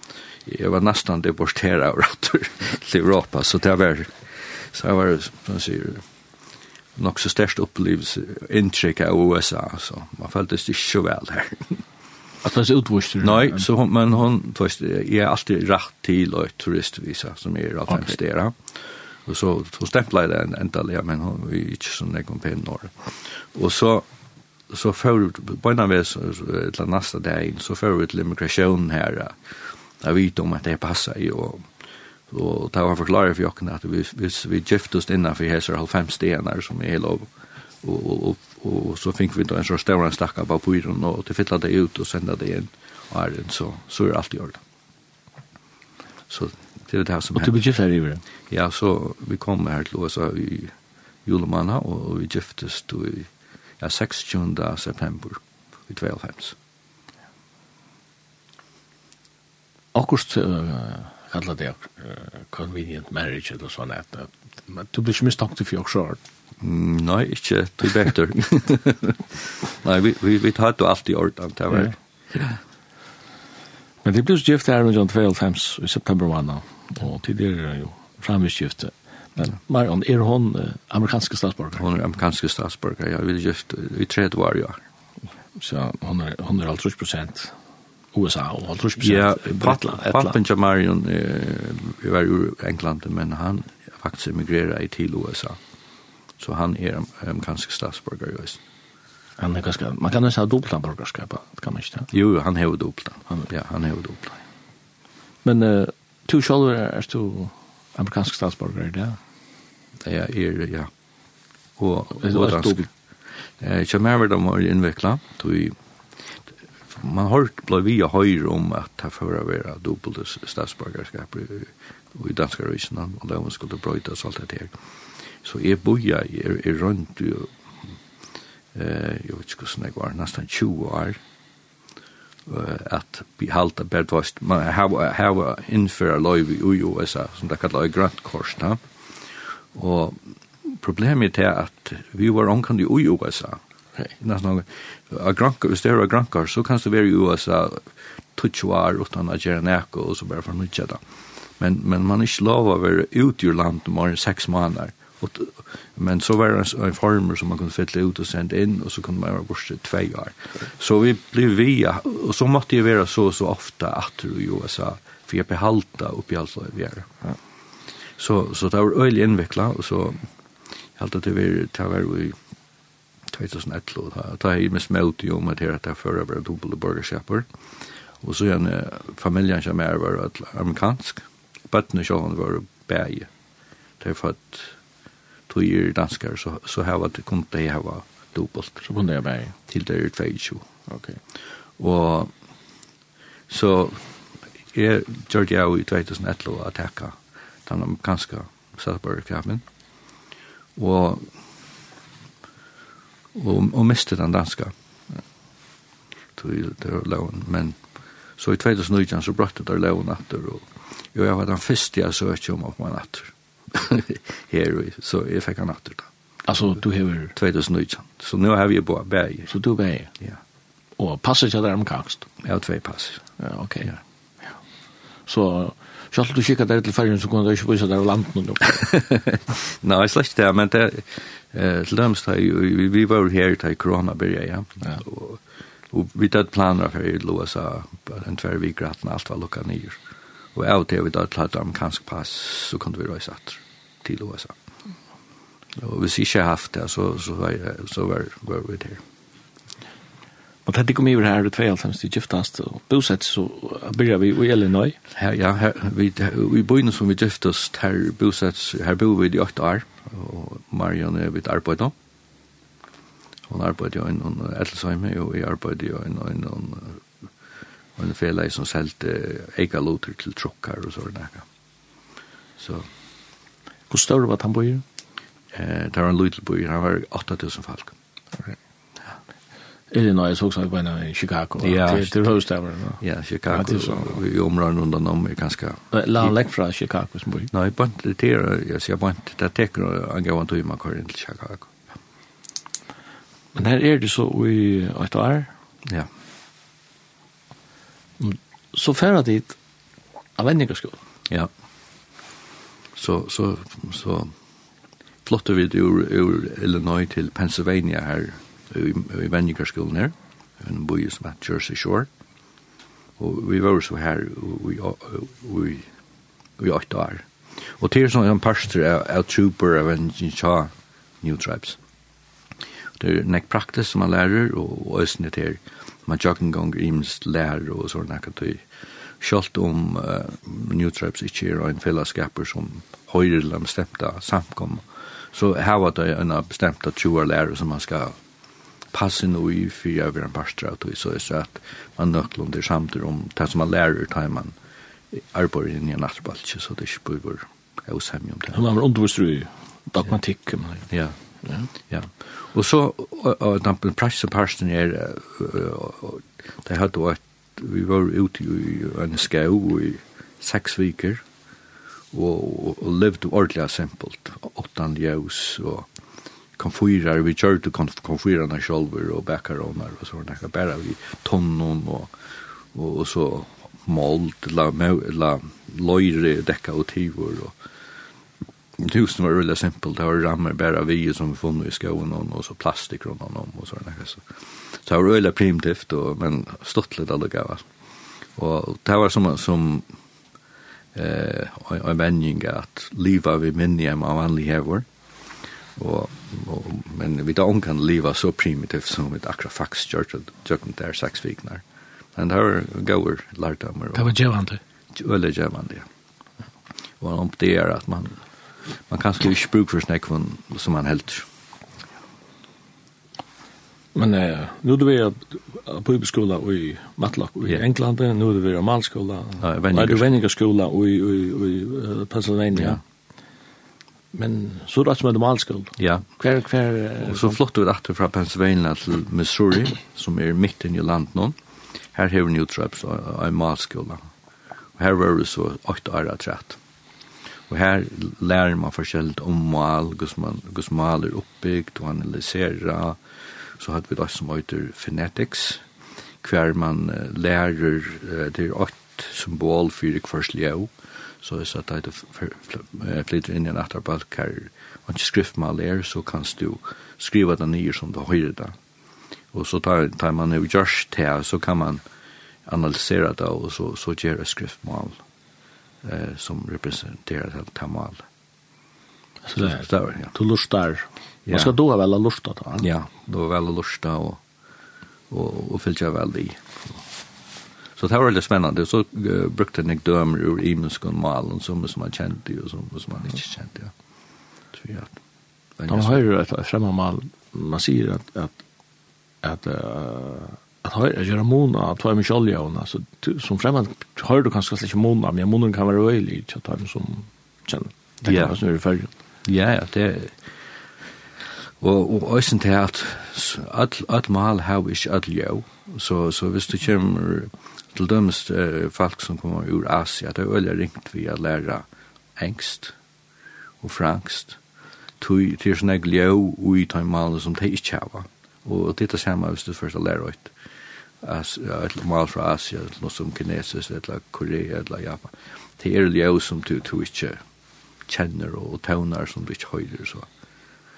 jeg var nesten deporteret av (laughs) til Europa, så det var, så det var, som man sier, nok så størst opplevelse, inntrykk av USA, så man føltes ikke så vel her. (laughs) At det er utvorster? Nei, så, hon, men hon jeg er alltid rett til å turistvisa, som er alt okay. Og så, så stempla jeg det en enda lia, men hun er ikke sånn jeg kom på en år. Og så, så før, på en av oss, til neste dagen, så før vi til immigrasjonen her, jeg vet om at det passer i, og, og det var forklaret for jokken at vi, hvis vi gifte oss innenfor hese halvfem stenar som er lov, og, og, og, og så fikk vi da en så større stakka på pyren, og til fylla det ut og senda det inn, og er så, så er alt i orden. Så det er det her som Og du ble gifte her i Ivre? Ja, så vi kom her til USA i julemanna, og vi giftes til ja, 26. september i 12. Akkurst kallar det convenient marriage eller sånn at du blir ikke mistankt i fjokk sjård? Nei, ikke til better (laughs) Nei, vi, vi, vi tar det alltid ordan til hver. Men det blir så gift her med John 12 i september 1 og tidligere jo framskiftet. Men Marion, er hon amerikanske statsborger? Hon er amerikanske statsborger, ja. Vi er gift i tredje var, ja. Så hon er, hon er 50 prosent USA og 50 prosent ja, Ja, pappen til Marion eh, var jo England, men han faktisk emigrerade til USA. Så han er amerikanske statsborger, ja. Han er ganske, man kan nästan ha dubbla borgerskap, kan man inte? Jo, han har dubbelt. Han, ja, han har dubbelt. Men uh, to shoulder er to amerikansk statsborger, ja? Ja, er, ja. Og, og Eh, Jeg kommer over dem og innviklet, tog man har blivit via höjr om att ta förra vara dubbelt statsborgarskap i danska rysen och där man skulle bröjta så allt det här. Så jag boja är, är runt ju eh, jag vet inte hvordan snägg var, nästan 20 år at behalta berdvast man hava hava inför lov i USA som det kallar grant kors ta. Og problemet er at vi var onkandi i USA. Nästan a granka, hvis det er a grankar, så kan det være i USA tutsjuar utan a gjerne neko, og så bare for nutja da. Men, men man er ikke lov å være ut ur land om seks måneder. Och, men så var det en former som man kunne fylle ut og sende inn, og så kunne man vara borste två år. Så vi ble via, og så måtte jeg være så så ofta att i USA for jeg behalta oppi alt allt vi er. Ja. Så, så det var øyelig inveckla og så jag hade det var, det var i 2011 det var jeg mest møte jo med til at jeg fører var dobbelt burgerskapar Og så en familien som er var amerikansk. bøttene sjåan var bæge. Det er för tog er danskar, så, så hava, kunne de hava dobbelt. Så kunne de hava Til det er 22. Ok. Og så jeg gjør det jo i 2011 å attakke den amerikanske Salisbury-kraven. Og og, og miste den danska. Det det loven, men så i 2019 så bratte der loven atter og jo, jeg var den første jeg søkte om at man atter. (laughs) her, så jeg fikk han atter da. Altså, du hever... 2019. Så nå har vi jo bæg. Så du bæg? Ja. Og passer ikke der om omkangst? Ja, tve passer. Ja, ok. Ja. ja. Så, selv du kikker der til fergen, så kunne du ikke vise der landet nå. (laughs) Nei, slett det, men det, eh, til dem steg, vi, vi var her til korona byrja, ja. ja. Og, og vi tatt planer for i Loasa, en tverr vi gratten, alt var lukket nyr. Og av til vi da tatt amerikansk pass, så kunne vi røysa til USA. Og hvis jeg ikke har haft det, så, så, var, jeg, så var, var vi der. Og tatt ikke om iver her, du tvei alt hans til giftast, og bosett så byrja vi i Illinois. Her, ja, her, vi, i byen som vi giftast, her bosett, her bor vi i 8 år, og Marion er vidt arbeid nå. Hun arbeider jo i noen etelsheime, og jeg arbeider jo i noen og en felag som selte eika loter til trukkar og sånne nekka. Så, hvor større var han bøyer? Eh, det var en lytel bøyer, han var 8000 folk. Okay. Illinois också på en Chicago. Ja, det hörs där. Ja, Chicago. Vi omrar runt om i ganska. La han läck från Chicago som bor. Nej, på det där jag ser på det där gav en tog till kvar inn til Chicago. Men här är det så i ett år. Ja så färra dit av vänningarskol. Ja. Så, så, så flottar vi ur, ur Illinois till Pennsylvania här i, i vänningarskolan här. En by som heter Jersey Shore. Och vi var så här och vi i åtta år. Och till sån en pastor av trooper av en tja New Tribes. Det är nek praktis som man lärer og, og ösnet her man jogging gong ims lær og sånn akka tøy. Sjalt om uh, New Tribes ikkje er en fellesskaper som høyre eller bestemte samkom, så her var det en bestemte 20 lærere som man skal passe nå i for jeg vil en parstra og tøy, så er så at man nøklund er samtidig om det som man lærer tar man arbeid inn i en natterbalkje, så det er ikke bør hos hemmig om det. Man var undervist i dogmatikk. Ja, ja. Ja. ja. Og så, og den presseparsten er, det hadde vært, vi var ute i en skau i seks viker, og, og, levde ordentlig simpelt. Åttan ljøs, og konfyrer, vi kjørte konfyrerne sjolver og bækaroner og sånne, bare vi tonnen og, og, og så mold, la, la, la løyre, dekka og tivor og tusen var veldig simpelt. Det var rammer bare vi som vi funnet i skoen og og så plastik rundt om og sånn. Så, så det var veldig primitivt, og, men stått litt alle gav. Og det var som, som eh, en vending at livet vi minner av vanlig hever. Og, og, men vi da kan livet så primitivt som vi akkurat faktisk gjør det, gjør der seks vikner. Men det var gaver lærdommer. Det var djevende. Veldig djevende, ja. Og om det er at man man kan sku ikke bruke for snakven som man helt. Men eh, nu du er på bibelskola i Matlock i yeah. England, nu du er malskola, ja, er du venningerskola i, i, i, i Pennsylvania. Ja. Men så rett med malskola. Ja. Hver, hver... Og så flott du rett fra Pennsylvania til Missouri, som er midt i landet nå. Her har vi nu trøps av malskola. Og her var vi så 8 år av 13. Og her lærer man forskjellig om mal, hvordan man, gus mal er oppbygd og analysera. Så hadde vi det som heter phonetics, hver man uh, lærer, det er åtte symbol for hver ljø, så hvis at det flytter inn i en atterbalk her, og ikke skriftmal er, så kan du skriva det nye som du høyre det. Og så tar, tar man jo gjørst til, så kan man analysera det, og så, så gjør det skriftmal. Mm eh, som representerar det här målet. Så det är ja. Du lustar. Ja. Man ska då väl lusta då. Ja, då väl lusta och och och fylla väl i. Så det var väldigt spännande. Så uh, brukte jag dömer ur imenskon malen som som man kände och som som man inte kände. Ja. Så ja. De har ju ett främmande. Man säger att att att uh, att höra att göra mona att vara med olja och alltså som främmande hör du kanske släcka mona men monen kan vara öjlig att ta som känner det kan vara så för ja ja det og og øysen til at all all mal how is all yo så så hvis du kommer til dømst uh, folk som kommer ur Asia det er veldig ringt vi at læra engst og frankst tui til sånne glio ui tøy mal som de ikke hava. Og det er det samme hvis du først ut et mal fra Asia, et noe som kinesisk, et Korea, et Japan. Det er ljø som du, du ikke kjenner og tøvner som du ikke høyder. Så.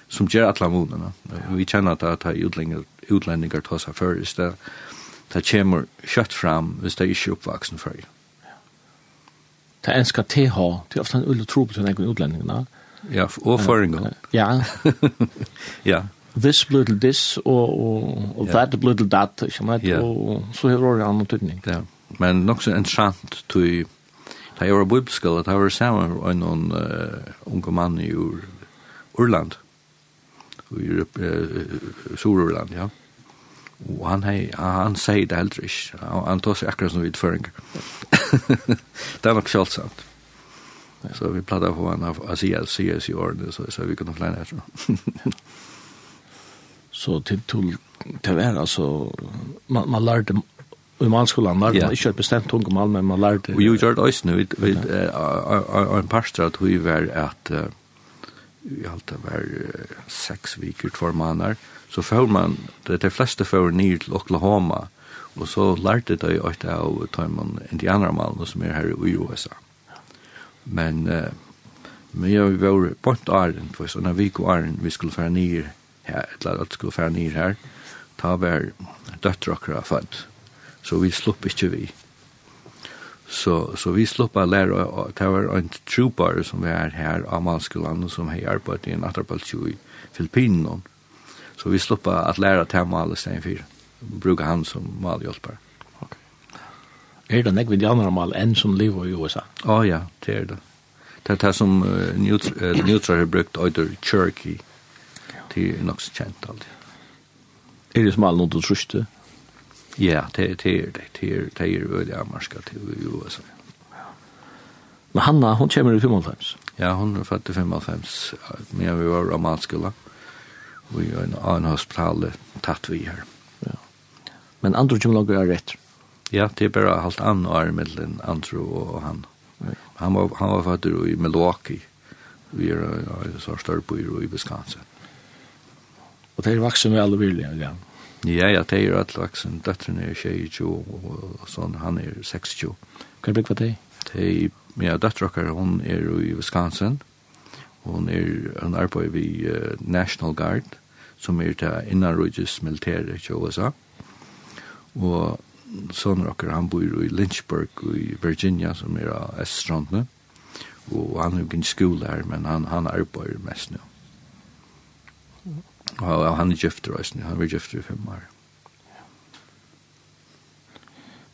Som gjør alle månene. Vi kjenner at det er utlendinger, utlendinger tar seg før hvis det, Det kommer kjøtt fram hvis det er ikke oppvaksen før. Det er en skal TH, det er ofte en ulle tro på den utlendinger. Ja, og føringer. Ja. (laughs) (laughs) ja this little this, og, og, og that little that, ikke sant? Yeah. Og så har det en annen tydning. Ja, men nok så entrant til Da jeg var bibelskala, da var sammen med noen uh, unge mann i ur, Urland, i uh, Sur-Urland, ja. Og han, hei, han sier det heller ikke. Han tar seg akkurat som vidføring. det er nok kjølsamt. Så vi plattet på han av Asia, CS i årene, så, så vi kunne flere etter så till till till vara alltså man man lärde i malskolan lärde yeah. man inte bestämt tungomål men man lärde Och ju gjort oss nu vid vid en pastor att vi var att vi allt var sex veckor två månader så får man det de flesta får ner till Oklahoma och så lärde de att av andra indianermalm som är här i USA. Men men jag var bort Arden för såna veckor Arden vi skulle föra ner her, et eller annet skulle fære ned her, ta vær døtter akkurat født. Så vi slupp ikke vi. Så, så vi slupp av lære, og det var en trupar som var her av malskolen, som har arbeidet i en atterpaltjo i Filippinen. Så vi slupp av at lære til malet stedet for. Bruker han som malhjelper. Okay. Er det nekvind januar mal enn som lever i USA? Å oh, ja, det er det. Det er det som uh, Neutra har brukt, øyder Cherokee det er nok så kjent alt. Er det som alle noe du truste? Ja, det er det. Det er det er veldig amerska til USA. Men Hanna, hon kommer i 55. Ja, hon er født i 55, men vi var romanskola. Vi er en annen hospital tatt vi her. Ja. Men andre kommer lager er rett. Ja, det er bare halvt annet år mellom andre og han. Han var, han var født i Milwaukee. Vi er en større by i Wisconsin. Og det er vaksen med alle vilja, ja. Ja, ja, det er alle vaksen. Døtteren er 22, og sånn, han er 26. Hva er blikk for deg? Det er, ja, døtteren hun er i Wisconsin. Hun er, hun arbeider vi uh, National Guard, som er til innanrøydes militære i USA. Og sånn rocker, han bor i Lynchburg i Virginia, som er av Eststrandene. Og han er ikke skole her, men han, han arbeider mest nå. Mm Og han er gifter også, han er gifter i fem år.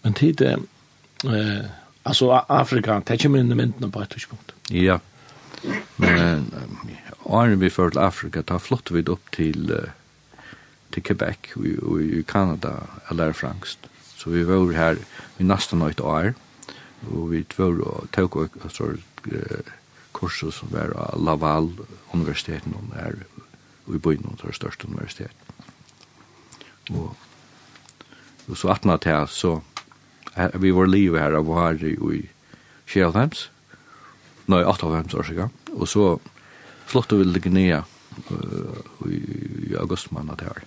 Men tid, eh, altså Afrika, det kommer inn i myndene på et tidspunkt. Ja, men åren vi fører til Afrika, da flottet vi opp til, uh, til Quebec og i Kanada, eller frangst. Så vi var her i nesten et år, og vi var og tok og kurs som var av Laval-universiteten, og er og i byen det største universitet. Og, og så atna til så her, vi var livet her av her i Kjellheims, nei, 8 av Heims år siden, og så flottet vi ligge ned uh, i, i augustmannen det her.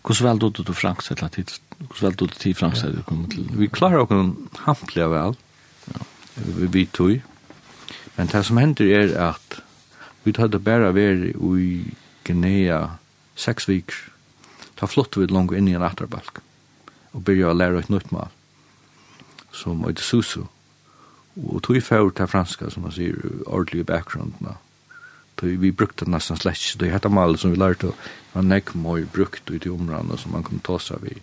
Hvordan vel du til Franks eller tid? Hvordan vel du til Franks eller kom til? Vi klarer oss hampelig vel. Ja. Vi, vi tog. Men det som hender er at Vi hadde bare vært i Guinea seks viker. Da flottet vi langt inn i en atterbalk og begynte å lære et nytt mal som heter Susu. Og tog for til franska, som man sier, ordentlig bakgrunn. Vi brukte nesten slett. Det hette malet som vi lærte, var nekk mye brukt ut i områdene som man kunne ta seg vid.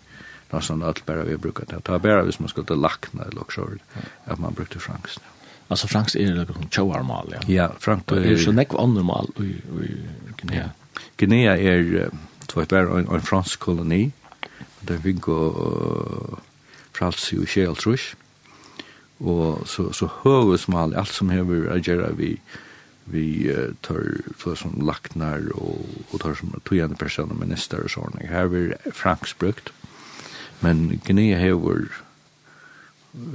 Nesten alt bare vi brukte det. Det var bare hvis man skulle lakna eller så, at man brukte fransk. Ja. Alltså Franks är det liksom tjoarmal, ja. Ja, Frank är ju så näck annormal i Guinea. Guinea är två bara en, en fransk koloni. Det fick gå uh, ju själ trusch. Och så så högsmal allt som hever att göra vi vi tar för som laknar och och tar som tojande personer minister och sånt. Här vi Franks brukt. Men Guinea häver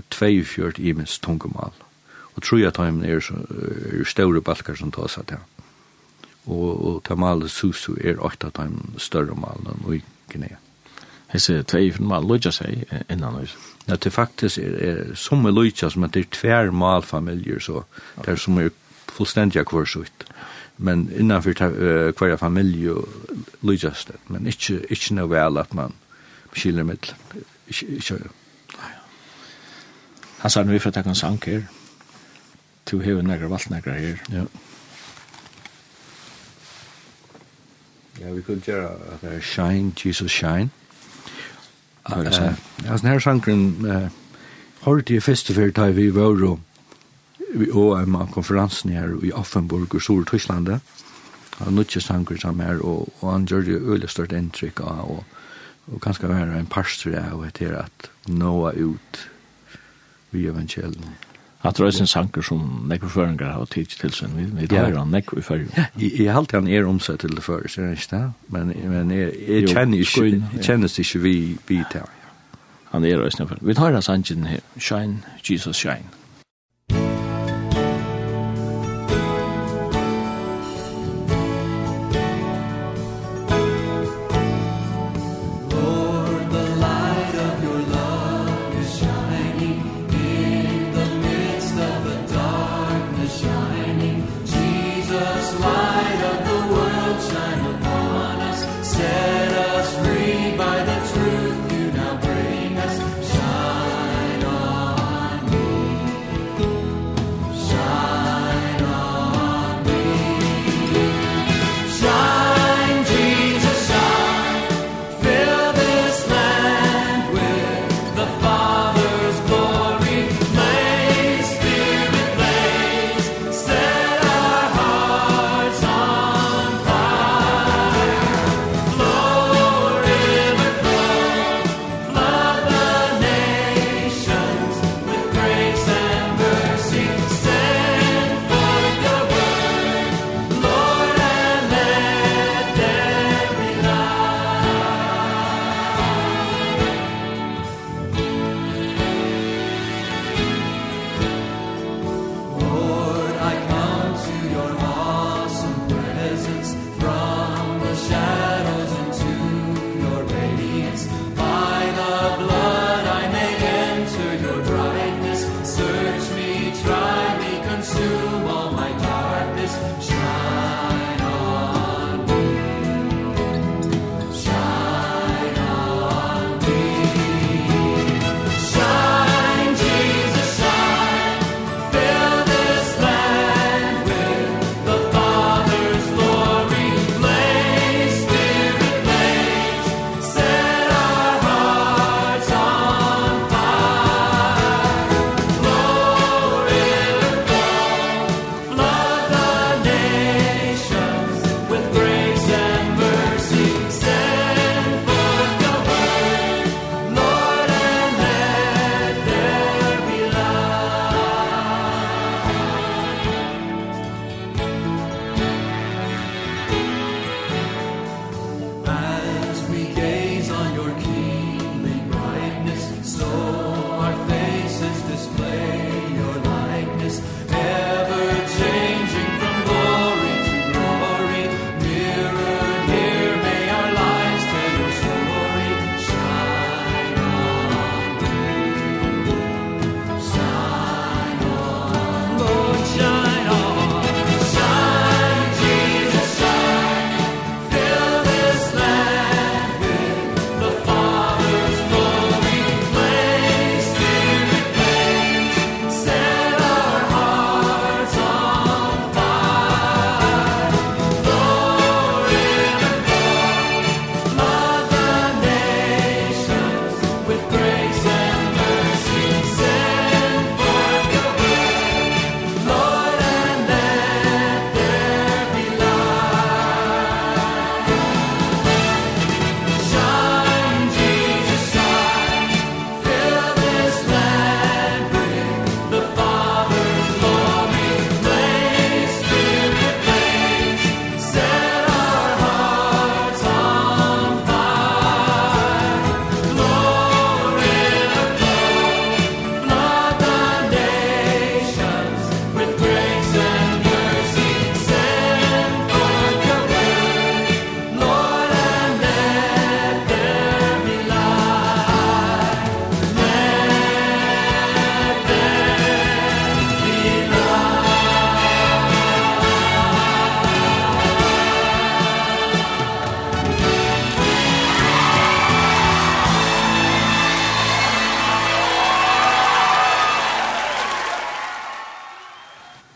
42 imens tungomal. Mm og tror jeg at er, er større balkar som tar seg til. Og, og til malet susu er åtta av de større malen og i Guinea. Hesse tvei for mal Lodja seg innan oss. Ja, det faktisk er, er som er lojja som at det er tver malfamiljer så det er som er fullstendig kvar. Men innanfor uh, hver familie lojja det. Men ikke, ikke noe vel at man skiller mitt. Ikke, ikke, ikke. Han sa nu vi får ta en sanker. Ja to heve nekra valtnekra her. Ja. Ja, vi kunne gjøre at det er Shine, Jesus Shine. Hva er det sånn? Ja, sånn her sangren hørte jeg først og fyrt vi var og vi og en av konferansen her i Offenburg og Stor-Tyskland. Han nødde sangren sammen her, og, og han gjør det øyelig stort inntrykk av, og, og kanskje være en parster av etter at Noah ut vi evangeliet. At det er en sanker som nekker føringer har tid til seg, Vi tar han nekker i føringer. Jeg har alltid han er omsett til det først, er det ikke det? Men, men jeg, jeg kjenner ikke, jeg kjenner ikke vi, vi tar. Han er også nekker. Vi tar han sanken her. Shine, Jesus, shine.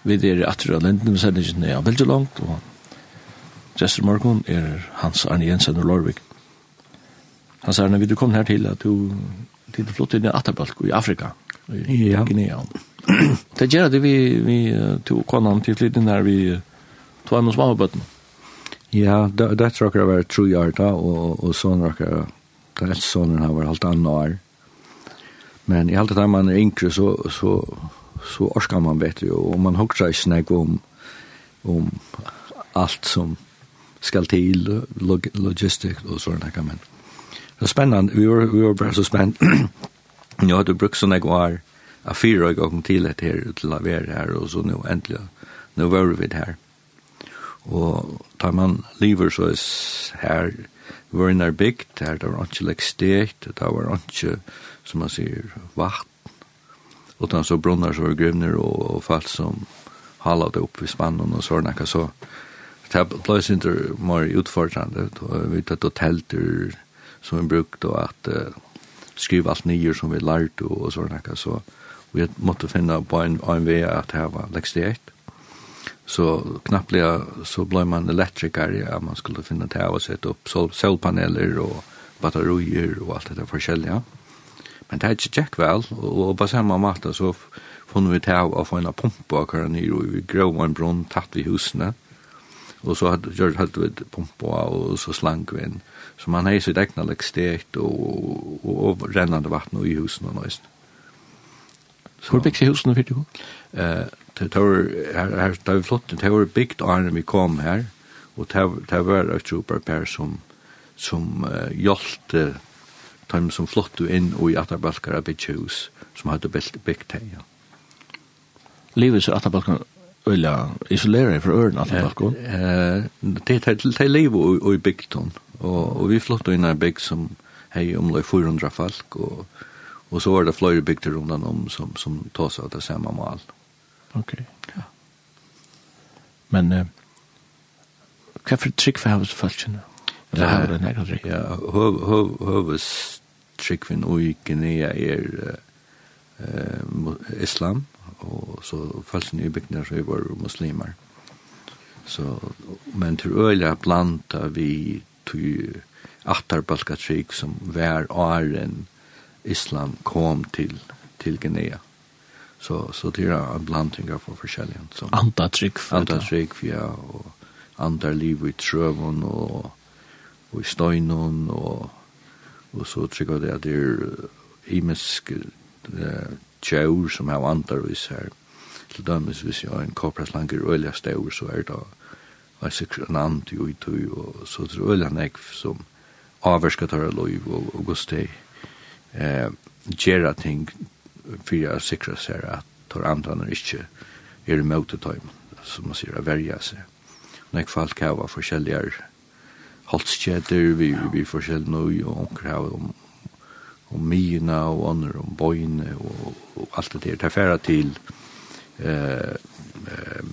Vi er atter av lenden med sendingen er veldig langt, og Jester Morgon er Hans Arne Jensen og Lorvik. Hans Arne, vil du komme her til at du til flott inn i Atterbalk i Afrika, i ja. Guinea. det gjør det vi, vi to konan til litt inn her vi tog an og smahabøtten. Ja, det tror jeg var tro år da, og, og sånn rakker, det er sånn har vært halvt annet år. Men i alt det der man er yngre, så, så så orskar man bättre och man huxar inte snägg om om allt som skall till log logistik och sådana kan Det Så spännande. Vi var vi var bara så spänd. ja hade brukt såna gåar a fyra gånger till det här till att vara här och så nu äntligen nu var vi det här. Och tar man lever så är här var inne bygd, her det var ikke lekstekt, det var ikke, som man sier, vakt, utan så brunnar så var gruvner och, falt som halade upp i spannen och sådana kan så det blev inte mer utfordrande vi tatt og telter som vi brukte og at uh, skriva allt nyer som vi lärt och, och sådana så vi måtte finna på en, en vei at det var läxigt så knappliga så blev man elektriker ja, man skulle finna det här och sätta upp sol, solpaneler och batterier och allt det där förskälliga. Men det er ikke tjekk vel, og på samme måte så funnet vi til å få en pumpe akkurat nere, og vi grov en brunn tatt i husene, og så hadde gjort helt vidt pumpe og så slank vi inn. Så man har sitt egnet stekt og, og, og rennende vatten i husene og nøyest. Hvor bygde husene fyrir du? Uh, det var, her, her, det var flott, det var bygd Arne vi kom her, og det var, det var et super per som, som uh, hjalte de som flottu inn og i Atabalkar av hus som hadde byggt det, ja. Livet så Atabalkar øyla isolera fra øren Atabalkar? Det er livet og i bygton, og vi flottu inn i bygg som hei omlai 400 folk, og, og så var det flere bygter rundan om som, som tas av det samme mal. Ok, ja. Men, uh, hva for trygg for hva for Eller har du nekka trygg? Ja, høves høvestrykvin og Guinea er islam, og så falsen i bygdene så er var muslimer. Så, men til øyla blanda vi til Attarbalkatrygg som hver åren islam kom til, til Guinea så så det är en blandning av forskjellige så antatrykk antatrykk ja og andra liv i trøvon og og i støynon, og, og så trykker det at det er imisk uh, tjaur som har antarvis her. Til dømes hvis jeg har en koppraslanker øyla staur, så er det en seksionant jo i tøy, og så tror øyla nekv som avverska tørre lov og, og gostei eh, gjerra ting fyrir a sikra seg at tar antanar ikkje er i møtetøym, som man sier, a verja seg. Nek folk hava forskjellige halskjeder, vi, vi forskjellig nøy, og onker her om, om myna og andre, om bøyne og, og alt det der. Det er færre til eh,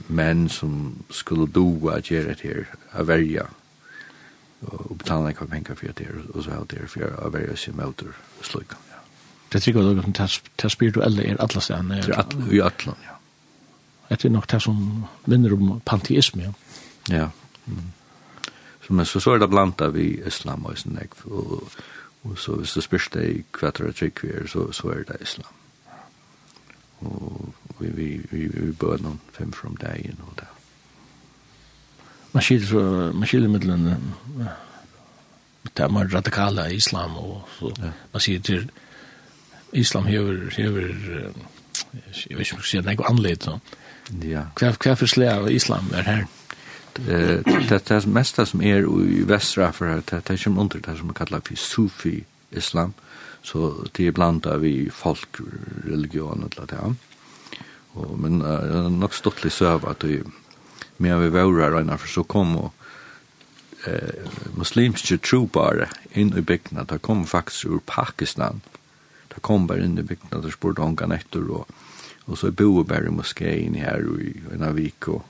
menn som skulle doa at gjøre det her, a verja, og betala nekva pengar fyrir det her, og så har det her fyrir a verja seg møter sløykan. Ja. Det er sikkert noe som det spirituelle er alle stedene. Det er i atlan, ja. Det er nok det som minner om panteisme, ja. Ja. Mm. Så, men så, så er det blanda vi islam og sin ekv, og, og så hvis du spørs det i kvater og trygg vi er, så, så er det islam. Og vi, vi, vi, vi bør noen fem from dagen og det. Man skiljer så, man skiljer mittelen, det er mer radikale islam, og så, ja. man sier til, islam hever, hever, jeg vet ikke om jeg skal si, det er ikke anledd, så. Ja. Hva, hva for slag av islam er her? Ja det det mesta som er i västra för det det som under det som kallas for sufi islam. Så det är blanda vi folk religion og det Och men uh, nog stottlig söv att det mer vi vårar innan for så kom og eh muslimske trobare inn i bygna där kom faktisk ur Pakistan. Där kom bare inn i bygna där spurte ankan etter og, og så bo bare i moskén og i en vik og,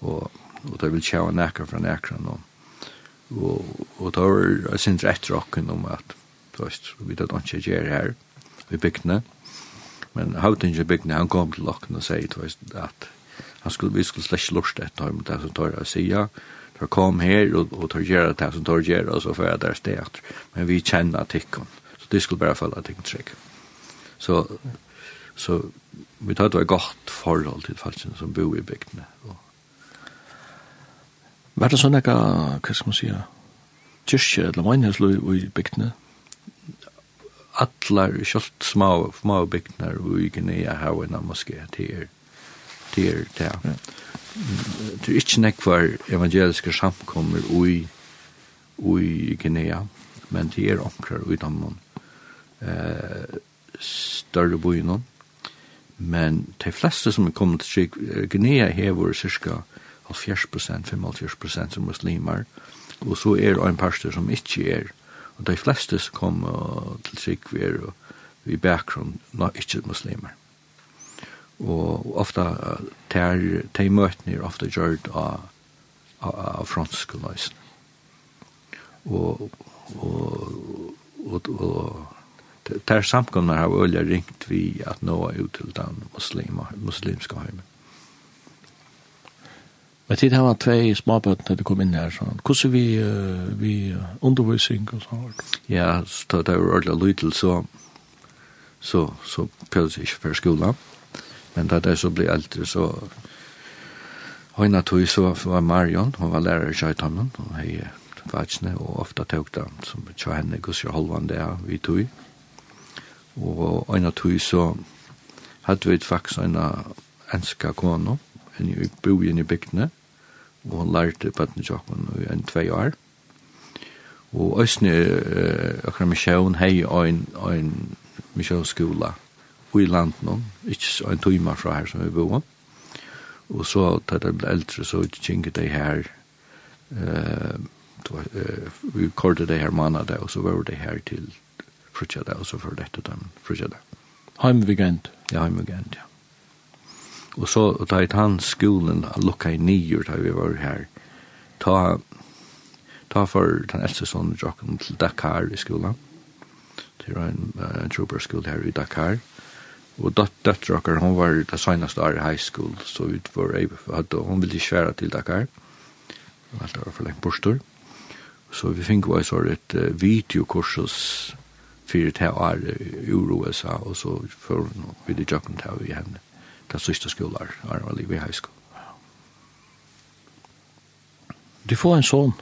og og det vil tjava nekka fra nekra og, og, og det var sin rett rocken om at du veist, vi vet ikke gjør her i bygdene men hauten i bygdene, han kom til lokken og sier, du veist, at han skulle, vi skulle slett lort etter ham, det som tar å sige, tar kom her og, og tar gjøre det som tar gjøre, og så får jeg der sted men vi kjenner tikkene, så de skulle bare følge tikkene trygg. Så, så vi tar det var godt forhold til falskene som bor i bygdene, og Var det sånn ekka, hva skal man si, kyrkje eller mannhesløy i bygdene? Atlar, kjolt små, små bygdene og i Guinea har en moské til er til er til er. Det er ikke nekvar evangeliske samkommer ui ui Guinea, men det er omkrar ui Danmark eh, større byen. Men de fleste som er kommet til Guinea hever cirka 70%, 75% som muslimer, og så er det en parster som ikke er. Og de fleste som kommer uh, til trygg vi er uh, i bakgrunn, no, ikke muslimer. Og, og ofte ter, ter møtene er ofte gjørt av, av, av franske løsene. Og, og, og, og ter samkommer har øyne ringt vi at nå er ut til den muslimske heimen. Men tid har två småbøtten til det kom inn her, sånn. Hvordan vi, uh, vi undervisning og sånn? Ja, så det er jo ordentlig lytel så, så, så prøvde jeg ikke for skolen. Men da det så ble eldre så Høyna tog så var Marion, hun var lærer i Kjøytammen, og hei vatsne, og ofta tog det som tja henne gusser holvan det vi tog. Og Høyna tog så hadde vi faktisk en enska kono, inn i bojen i bygdene, og hun lærte på den tjokken i en tvei år. Og Østene, uh, akkurat Misjøen, hei og en, en Misjøskola i nå, ikke en tøyma fra her som vi bor. Og så, da jeg ble eldre, så kjenge jeg her, uh, vi kortet det her mannadet, og så var det her til frutja og så for dette dem frutja. Heimvigent? Ja, heimvigent, ja. Og så da i tann skolen lukka i nyer da vi var her. Ta, ta for den eldste sonen jokken til Dakar i skolen. Til en uh, trooper her i Dakar. Og dot døtter okkar, hon var det senaste år i high school, så ut var hadde, hon ville ikke være til Dakar. Alt var for lengt bortstor. Så vi fikk var så et uh, videokursus fyrir til året i USA, og så før vi det jokken til vi henne katolska skolar, Arvali i high school. Du får en son,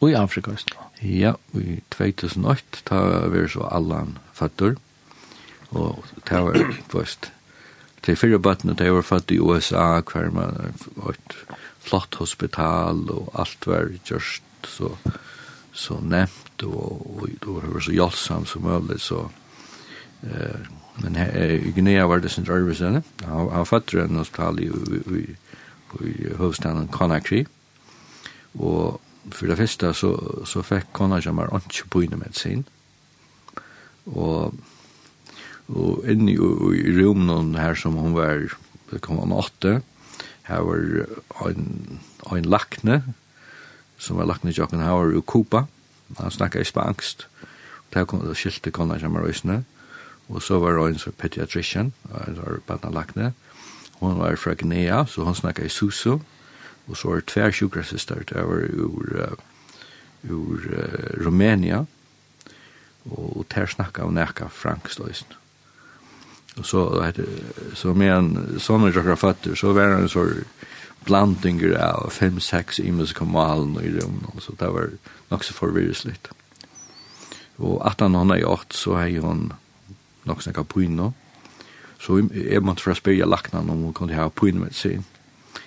og i Afrika, Ja, i 2008, ta vi så Allan fattur, og ta var først, til fyrre bøttene, ta var født i USA, hver man var et flott hospital, og alt var just så, så nevnt, og, og, og, det var så hjelpsomt som mulig, så eh, Men i Guinea var det sin rørvisene. Han var fatter en hospital i hovedstaden Conakry. Og for det første så, så fikk Conakry var ikke på inne med sin. Og, og inn i, i rommet her som hun var, det kom han åtte, her var en, en lakne, som var lakne i Jokken Hauer i Kupa Han snakket i spansk. Der kom det skilte Conakry var i snø. Og Og så var hun som pediatrician, eller badnalakne. Hun var fra Gnea, så hun snakket i Susu. Og så var det tver sjukrasister, det var ur, ur uh, Rumænia. Og der snakket hun nekka frankstøysen. Og så, heter så med en sånn og tjokker fatter, så var det en sånn blandinger av fem-seks imenskommalen i rummet, så det var nok så forvirres litt. Og 1808 så har hun nok snakka pyna. Så jeg måtte fra spyrja laknan om hun kunne ha pyna med sin.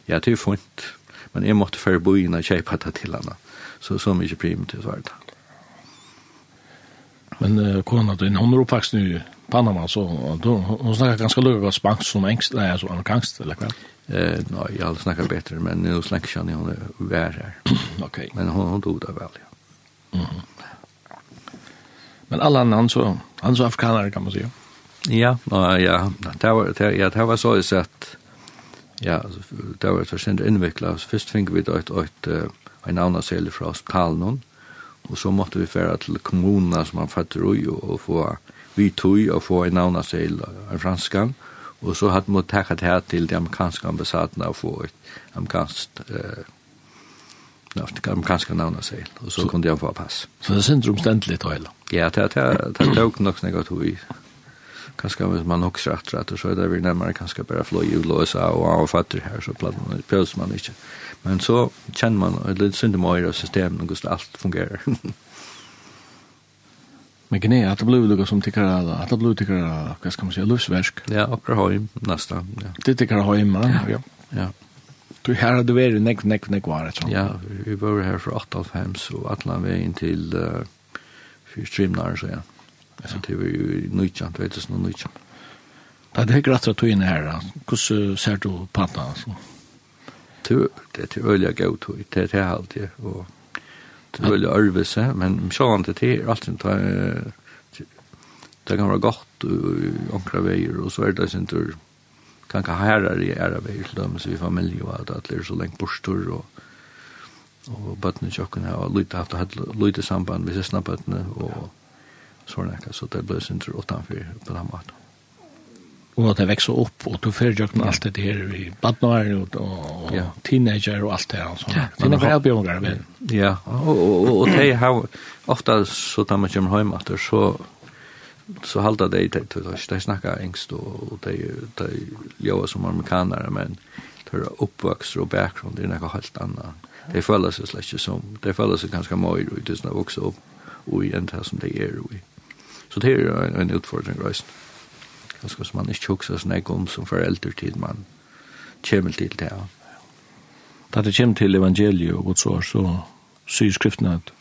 Ja, det er fint. Men jeg måtte fra bo inn og kjeipa det til henne. Så så mykje primitivt var det. Men uh, kona din, hon er oppvaksen i Panama, så hon snakkar ganske løy av spansk som engst, nei, altså amerikansk, eller hva? Eh, nei, jeg har snakka bättre, men nå snakkar jag hon er vær her. ok. Men hon, hon dog det vel, ja. Mm -hmm. Men alla annan så, han så afrikanare kan man säga. Ja, no, ja, det var, det, ja, det var så i sett, ja, det var så sent invecklat. Först fick vi då ett, ett, en annan sälj från hospitalen og så måtte vi færa til kommunerna som han fattar i og, og få vi tog og få en annan sälj en franskan og så hadde vi takket her til de amerikanske ambassadene og få et amerikanskt eh, Norsk kan kanskje navna seg, og så så kunne jeg få pass. Så det synder omstendelig til hele? Ja, det er tåk nok snakket hov vi Kanskje hvis man også retter etter, så er det vi nærmere kanskje bare flå i USA og av fatter her, så prøves man ikke. Men så kjenner man, og det synd om øyre av systemet, og alt fungerer. (laughs) Men gne, att det blev lukka som tikkar, att det blev tycker att vad ska man säga lufsversk? Ja, akkurat heim, nästan. ja. Det tikkar heim, ja. Ja, ja. Du her har du vært nek, nek, nekk var det sånn. Ja, vi var her fra 8.5, så atlan veien til uh, fyrir trimnar, så ja. Så det var jo nøytjant, vet du, nøytjant. Da det er gratt at du inne her, hvordan ser du panna, altså? Det er til øyla gav tog, det er til halvtid, og det er øyla ørvise, men sjåan til tid, alt sin det kan være godt, og ankra veier, og så er det sin tur, kan ka herrar i ära vi till dem så vi familj och att att det så länge borstor och och bötnen tjocken här och lite haft haft lite samband med sina bötnen och sådana så det blev sin tur utanför på den maten. Och att det växer upp och då för jag allt det här i badnar och och ja. teenager och allt det här sånt. Ja, det är björgar men. Ja, og, og och det har ofta så da man kommer hem åter så så halda de de, de, de snackar engst og de de lever som amerikanare men de og och bakgrund är något helt annat. De seg slett släckt som de faller seg ganska mycket och det är också opp och i ända som de är i. Så det är en, en utfordring reist. Ganske som man inte sånn sådana om som föräldertid man kommer til det. Ja. Da det kommer til evangeliet og så, så sier skriften at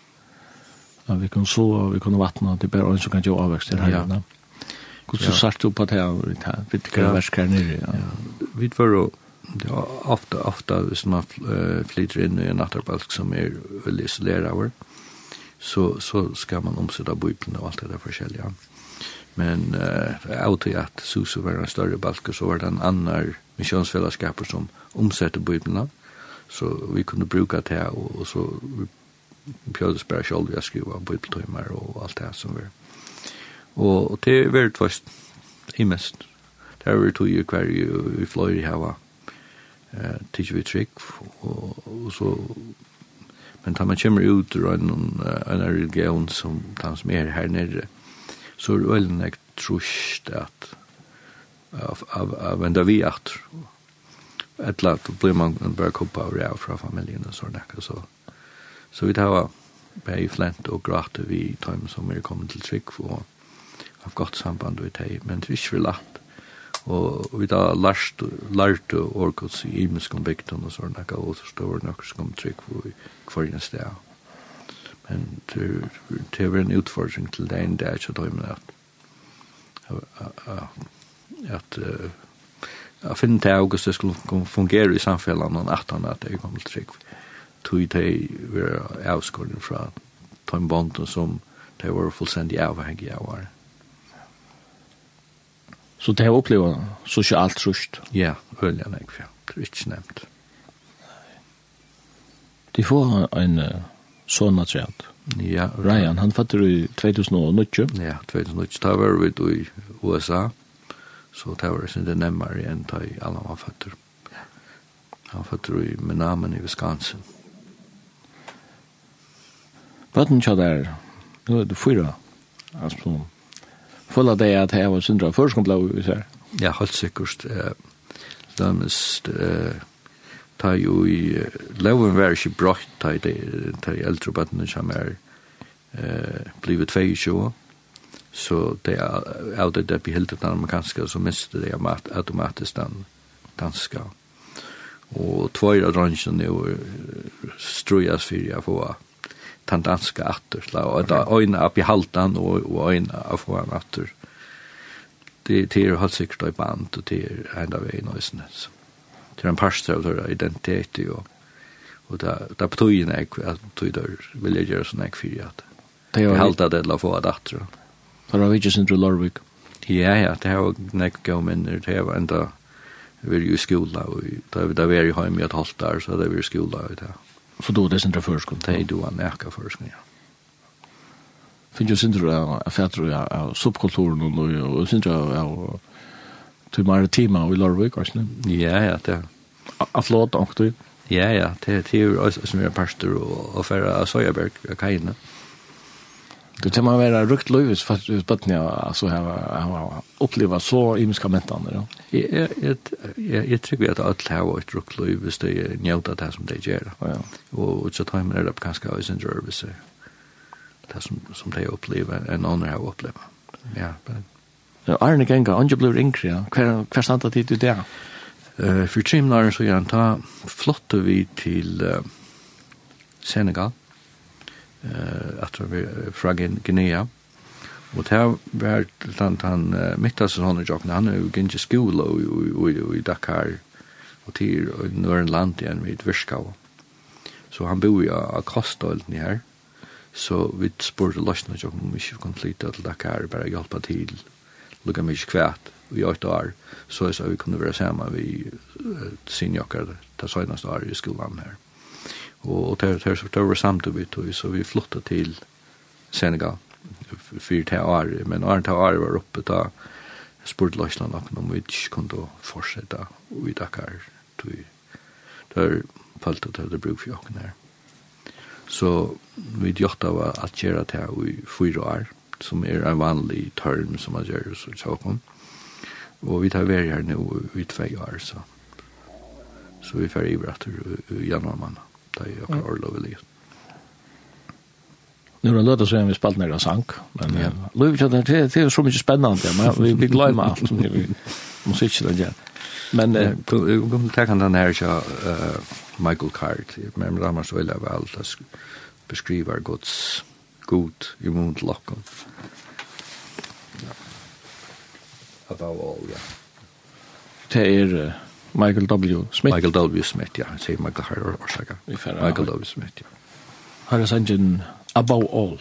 vi kan så vi kan vattna det bara så kan jag avväxta det här. Ja. Hur så sagt upp att här vi tar vi tar väsk här nere. Ja. Vi för ja ofta ofta hvis man flyter in i en nattarbalk som är väldigt isolerad så så ska man omsätta bibeln och allt det där förskälliga. Men eh åt att Susu var en större balk så var det en annan missionsfällskaper som omsätter bibeln. Så vi kunde bruka det här och så Pjöldes bare selv jeg skriver bibeltøymer og alt det som vi. Og det er veldig først, i mest. Det er veldig tog i hver i fløyre i hava, eh, tidsi vi trygg, og og så, men da man kommer ut ur en en religion som de som er her nere, så er det veldig nek trusht at av av, av enda vi daviat, et eller annet blir man bare koppa av rea fra familien og sånn, så, Så vi tar bare flent og gråte vi tar som er kommet til trygg og har godt samband med det, men det er ikke vil lagt. Og vi da lært, lært og orkot i imenskom bygden og sånn, og så står det noe som kommer trygg for hver en sted. Men det er en utfordring til det enn det er ikke tøymen at at at finner til august det skulle fungere i samfunnet og at han at det kommer til trygg for tog de være avskåren fra Tom Bonton som de var fullstendig avhengig av var. Så det har opplevd sosialt trusht? Ja, øyelig enn jeg, ja. Det er ikke nevnt. De får en uh, sånn at Ja. Ryan, han fatter i 2008. Ja, 2008. Da var vi i USA, så det var ikke nemmere enn da alle var fatter. Han fatter i Menamen i Wisconsin. Bøtten tja der, nu er det fyra, altså, fulla det at jeg var syndra førskompla vi ser. Ja, helt sikkert. eh, dømes, eh, ta jo i, loven var ikke brått, ta i det, ta i eldre bøttene som er eh, blivet 22, så det er av det der behildet den amerikanske, så mister det automatisk den danska. Og tvøyre dronjen er jo strujas fyrir jeg får den danske atter, og da øyne opp i haltan og, og øyne av få han atter. Det, det er helt sikkert i band, og det er enda vei i nøysene. Så. Det er en parster av deres identitet, og, og det, det betyr en ek, at betyr vil jeg gjøre sånn ek fyrir at det er halta det la få at atter. Det var ikke sin til Lorvik. Ja, ja, det var nek gav minner, det var enda vi er jo i skola, og da vi er i heim i et halvt der, så det er vi i skola og det for då det sindra förskon, det är då en äka förskon, ja. Finns ju sindra av fätter av subkulturen och, och sindra av till maritima och i Larvik, kanske? Ja, ja, det Av är. Aflåt, du. Ja, ja, det det är ju som är pastor och färra Sojaberg, kajna. Ja. Du tar man vara rukt lövis fast ut på när alltså här har uppleva så imiska mentan då. Jag jag jag tycker att allt har ett rukt lövis det är njuta det som det gör. Ja. Och så tar man det upp kanske i sin service. Det som som det upplever en annan har uppleva. Ja, men Ja, Arne Genga, Anja blir yngre, hver, hver standa tid du det? Uh, for trimlaren så gjerne ta flotte vi til uh, Senegal, eh att vi från Guinea och det var tant han mittas han och jag han är ju inte skola och i Dakar och till Norrland igen vid Virskau. Så han bor ju av Kostolden här. Så vi spurte Lashna jag om vi skulle kunna flytta till Dakar bara hjälpa till. Lukka mig kvärt i åtta år. Så jag sa vi kunde vara samman vid sinjakar det senaste år i skolan här og tær tær så ter samt við tog så vi flytta til Senegal för till år men år till år var uppe ta sport Lachlan nok om vi kunde fortsätta i Dakar. Till där falt det det bruk för jag her så vi gjorde var at gjøre det här i fyra år som er en vanlig term som man gjør så så Og vi tar väl her nå i tve år så så vi får i januari månad det er jo akkurat orlov i livet. Nu har låtit så vi spalt nere sang, men ja. Louis det det er så mye spennende, men vi vi glömmer alt som (laughs) vi måste inte det igen. Men eh kom ta kan den her så eh Michael Card men det var så veldig illa väl att beskriver Guds god i mont locken. Ja. About all ja. Det er... är Michael W. Smith. Michael W. Smith, ja. Sier Michael Harder, orsaka. Michael W. Smith, ja. Harder Sanjin, Above All.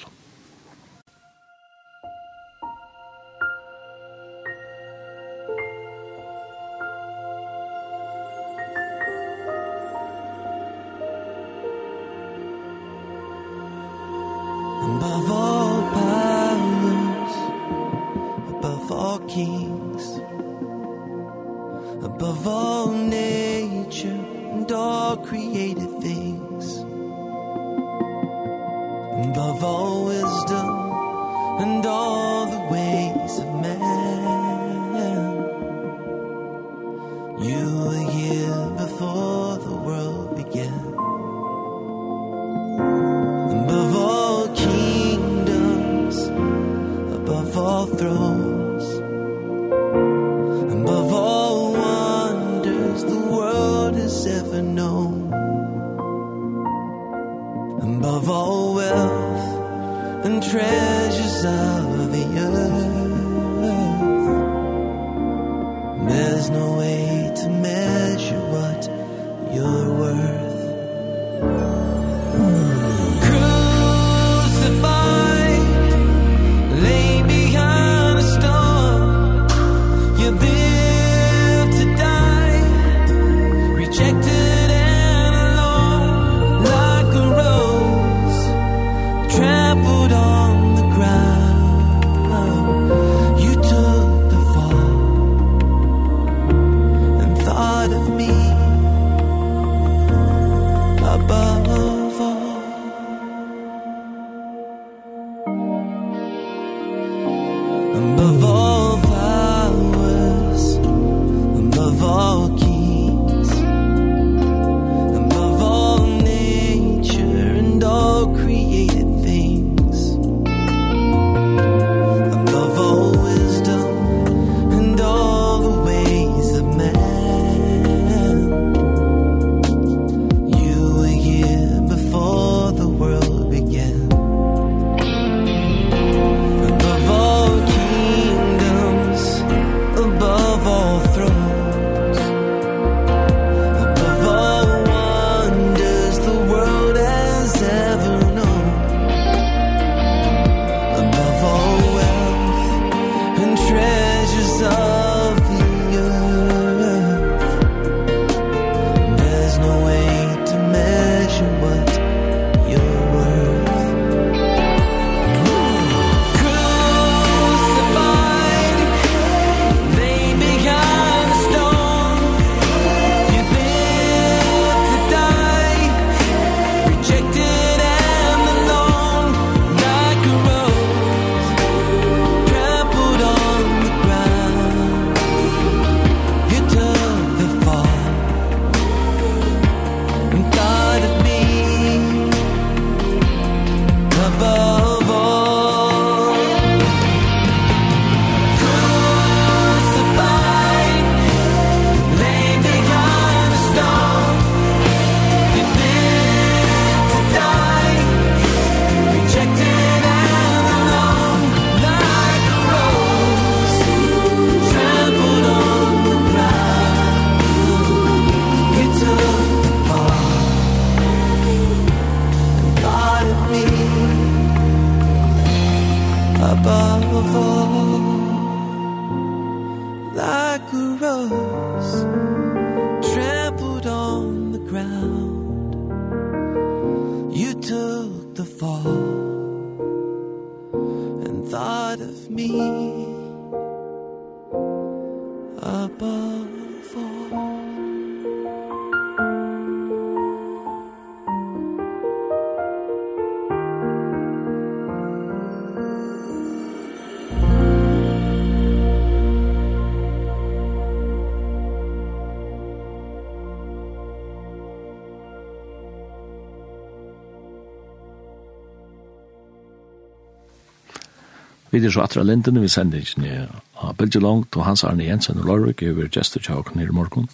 vi er så atra lindene, vi sender ikke ned av Bilge Belgelong, og Hans Arne Jensen og Lorvik, jeg vil geste tjåk nere i morgen.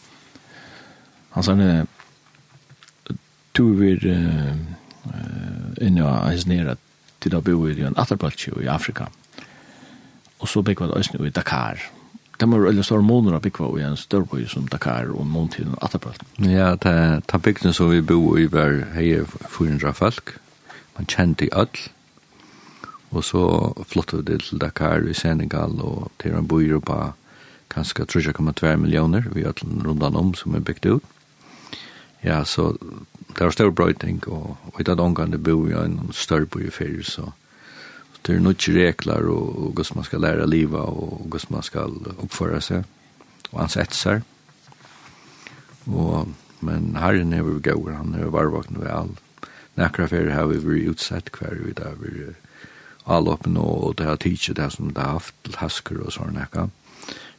Hans Arne, du er uh, inne og hans nere til å bo i en atterbaltje i Afrika, og så bygg vi det eisne i Dakar. Det var veldig store måneder å bygge i en større by som Dakar og måned til en atterbaltje. Ja, det er bygden som vi bo i var hei 400 folk, man kjente i alt, Og så flottet vi det til Dakar i Senegal, og til en bor på kanskje 3,2 millioner, vi har til rundan om som er bygd ut. Ja, så det var større brøyting, og, og i det omgang det bor vi i en større bor i ferie, så det er noe regler, og, og hvordan man skal lære livet, og hvordan man skal oppføre seg, og hans etser. Og, men herren er vi gøyre, han er varvåkne ved alt. Nekra ferie har vi vært utsett hver vi da, vi er avloppen og det har tidsi det som det har haft til hasker og sånn ekka.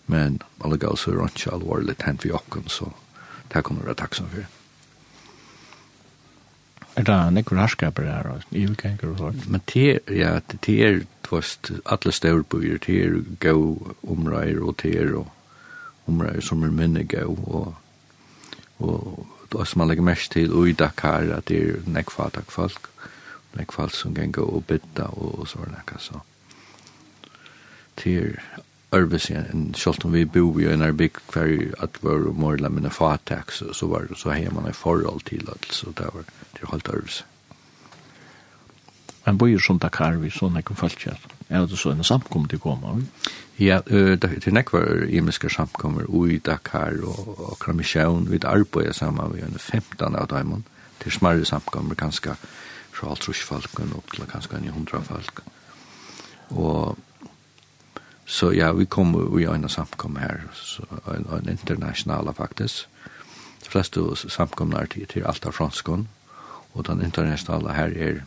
Men alle gav så er ikke alvorlig tent vi okken, så det kommer vi være takksom for. Er det nekker harskaper her, og ivkenker og sånt? Men det, ja, det er tvast, alle støvrbyer, det er gau omreier og det er omreier som er minne gau, og, og, og som man legger mest til, og i Dakar, at det er nekfatak folk. Mm nek fall som genga og bytta og, og så var nekka så. Til Ørbesi, en kjolt om vi bo i en erbygg hver at var og morla mine fatak, så, så var så hei man i forhold til alt, så det var til holdt Ørbesi. Men bor som Dakar, vi så nekken falskjær, er det så en samkommet koma, vi? Ja, til er var imiske samkommer ui Dakar og, og Kramisjøen, vi arbeider sammen, vi er 15 av dem, til smarre samkommer, ganske, ganske, fra alt trusjfalken opp til kanskje en hundra falk. Og så ja, vi kom i en samkom her, så, en, en internasjonala faktisk. De fleste samkomne er til, til alt av franskån, og den internasjonala her er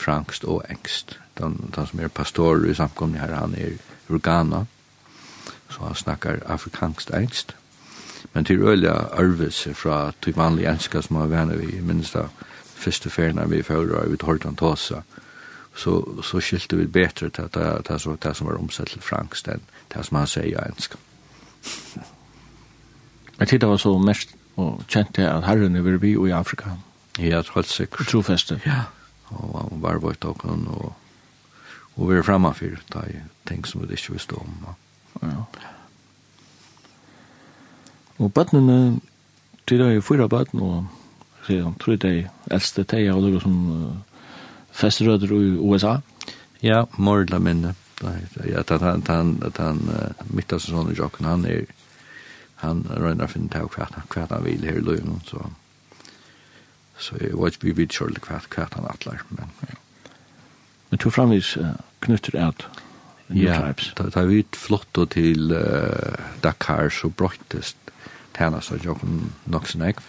frankst og engst. Den, den som er pastor i samkomne her, han er organa, så han snakkar afrikansk engst. Men til øyla arvelse fra til vanlig enska som har vært vi minst av første ferien vi fører, vi tar den tåsa, så, så skilte vi bedre til det, det, som, det som var omsett til fransk, enn det som han sier i engelsk. Jeg tidligere var så mest og kjent til at herren er vi i Afrika. Ja, helt sikkert. Trofeste. Ja, og han var vårt og han, og, og vi er fremme for det, er ting som vi ikke visste om. Ja. Og bøttene, tidligere er fyra bøttene, og han tror det eldste teg av noe som uh, festrøder i USA. Ja, Mordla minne. Ja, at han, han, han uh, mitt av sesongen i Jokken, han er han rønner finne til hva han vil her i løgn, så så jeg vet vi vet selv hva, hva han atler, men ja. Men to framvis uh, knytter at Ja, ta, ta vi flotto til uh, Dakar, så brøttes tjener seg jo nok sin ekv.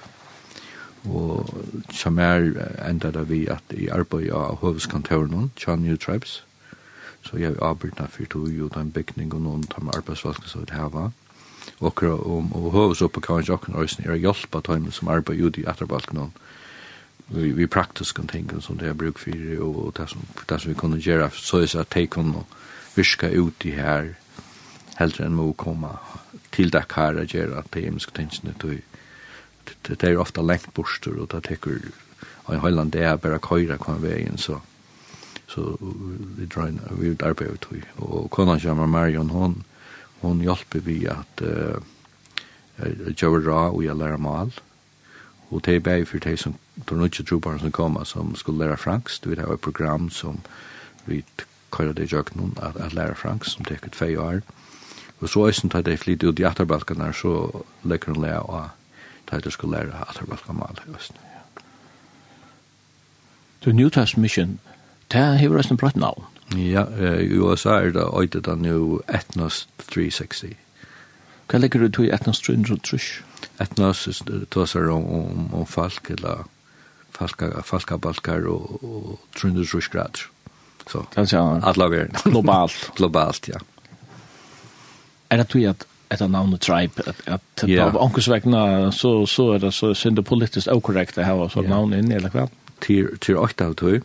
Og som er enda da vi at i arbeid av høveskantoren, Chan New Tribes, så jeg arbeidna for to jo den bygning og noen tar med arbeidsvalg som vi hava. Og, og, og hoveds oppe kan også er hjelp av dem som arbeid jo i noen vi, vi praktiske ting som det er bruk for og, det, som, det som vi kunne gjøre så er at de kunne virka ut i her heldre enn må komme til det her og gjøre at de er menneske tingene til det är ofta längt borster, och det teker og i Høyland det er bare køyre kvann veien, så så vi drar inn, vi vil arbeide ut och konan kommer Marion, hon hon hjälper vi att uh, gjør och jag lär lærer mal og det er bare for de som tar de nødvendige trobarn som kommer som skulle lære fransk, vi har et program som vi køyre det i jøkken at, at lære fransk som teker tve år og så er det flyttet ut i atterbalkene, så lekker hun lære av da du skulle lære at det var gammel i Østen. Du New Testament Mission, det har vært en bratt navn. Ja, i USA er det øyde da nu Etnos 360. Hva legger du til Etnos 360? Etnos, det er om, om, om folk, eller falka falka balkar og och trundur så skrat. Så. Kan säga. Att laga globalt. (laughs) globalt, ja. Är det att ett namn navnet tribe at att yeah. på ankosvägna så så er det så synd det politisk okorrekt å ha så yeah. namn in eller hva? Til till åt av tog,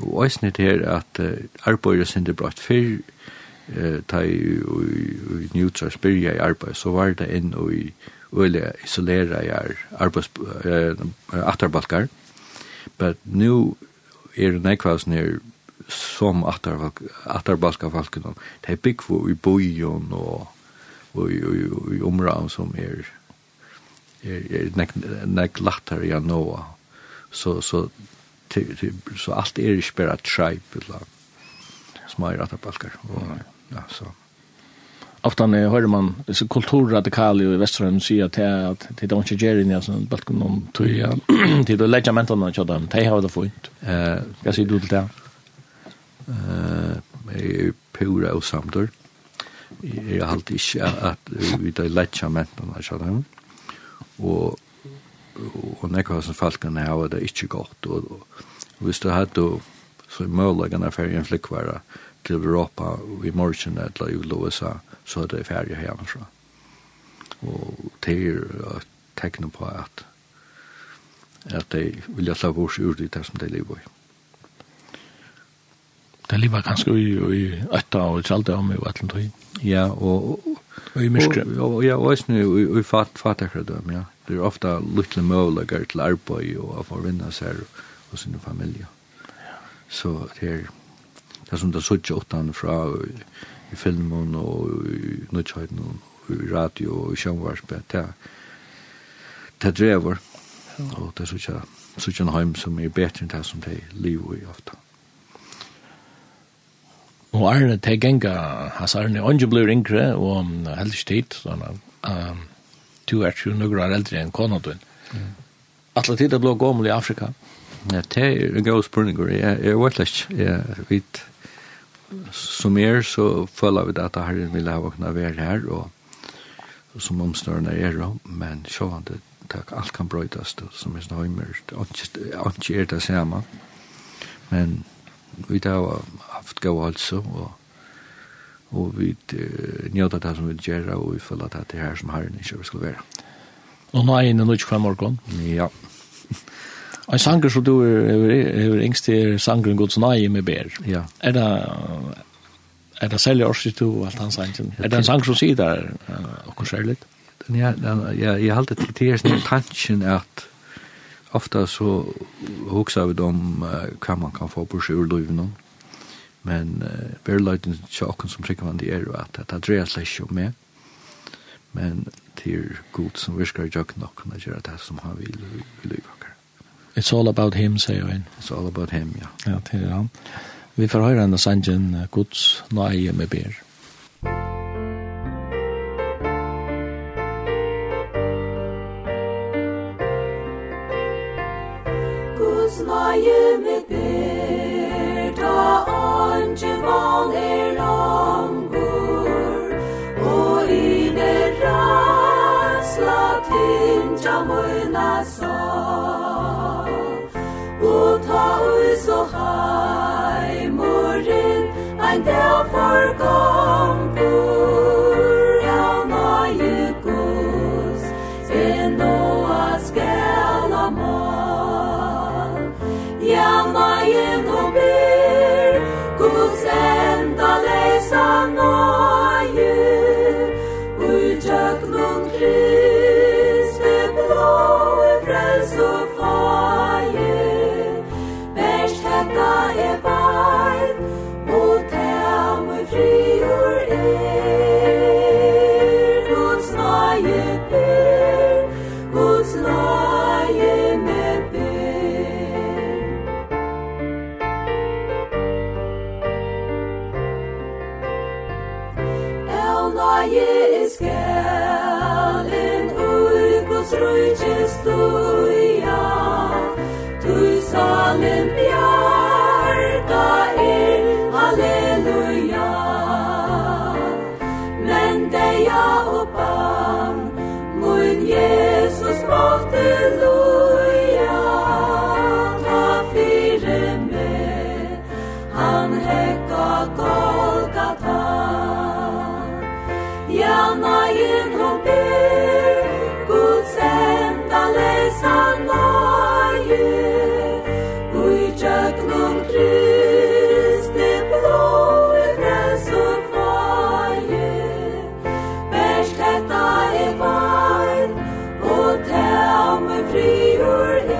og ösn det här at uh, arbetar synd det brått för eh ta i neutral spyrja i arbeid, så var det inn och i öle isolera i arbeids eh atterbalkar but nu er det nekvas nir som atterbalkar atterbalkar falken de bygg i bojon og och i områden som er är är näck näck lättare jag nå så så så allt är ikke bare tribe eller små att balkar ja så ofta när hör man så kulturradikal i västra säger att det att det don't you jerry när balkon någon tuja till det legimentet och jag dem det har det fint. eh jag ser du till det eh pura och samtor jeg har alltid ikke at vi da letja mentene, ikke sant? Og, og nekka hos falkene har det ikke godt, og, og hvis du hadde så mølagene ferdig en flikkværa til Europa i morgen eller i USA, så er det ferie hjemmefra. Og det er et tegn på at at de vil vilja slå bort ur det som de lever i. Det lever ganske i, i øtta og i tjalda om i vatten tøy. Ja, og... Og i myskre. Og, ja, og i, i, i fat, fatakredøm, ja. Det er ofta lytle møvlegar til arbeid og å få vinna seg og sin familie. Så det er... Det er som det suttje åttan fra i filmen og i nødtjøyden og i radio og i sjønvarspe. Det er... Det drever. Og det er suttje en heim som er bedre enn det som det er livet i ofta. Og Arne til genga, hans Arne, ånden blir yngre, og um, heldig tid, sånn um, du er jo nøkker er eldre enn kona konadun. Atle tid blå gommel i Afrika. Ja, det er en god spurninger. Jeg er veldig, jeg vet, som er så føler vi at Herren vil ha våkna være her, og og som omstørende er det, men det takk, alt kan brøytast, som er snøymer, ikke er det samme, men vi har haft gav altså, og, og vi uh, njóta det som vi gjør, og vi føler at det er her som herren ikke skal være. Og nå er jeg inne nødt fra morgen? Ja. Og sanger som du er yngst er sangren Guds nei med ber. Ja. Er det, er det særlig årsigt du og alt hans sangen? Er det en sang som sier der, uh, okkur særlig? Ja, ja, ja, jeg har alltid til det er sånn tanken at ofta så hugsa vi om uh, hva man kan få på sjur løyven om. Men uh, berløyden tjokken som trykker man det er jo at det dreier seg ikke om meg. Men det er god som virker tjokken nok kan gjøre det som han vil, vil lykke It's all about him, sier han. It's all about him, ja. Ja, til han. Vi får høre henne sangen Guds nøye med ber. on Javon er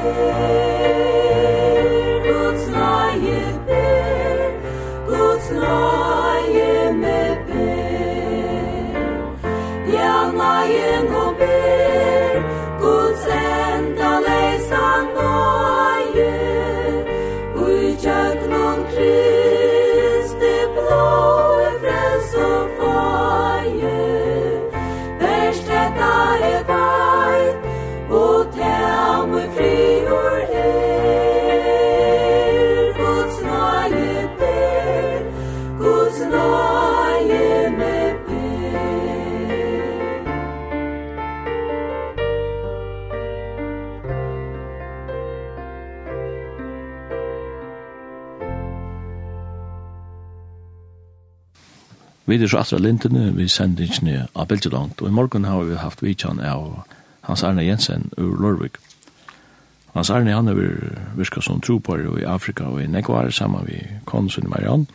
Musik Vi er så atra lintene, vi sender ikke av Belgeland, og i morgen har vi haft vidtjan av Hans Arne Jensen ur Lorvik. Hans Arne, han er virka som tropar i Afrika og i Nekvar, saman vi konsul i Marianne.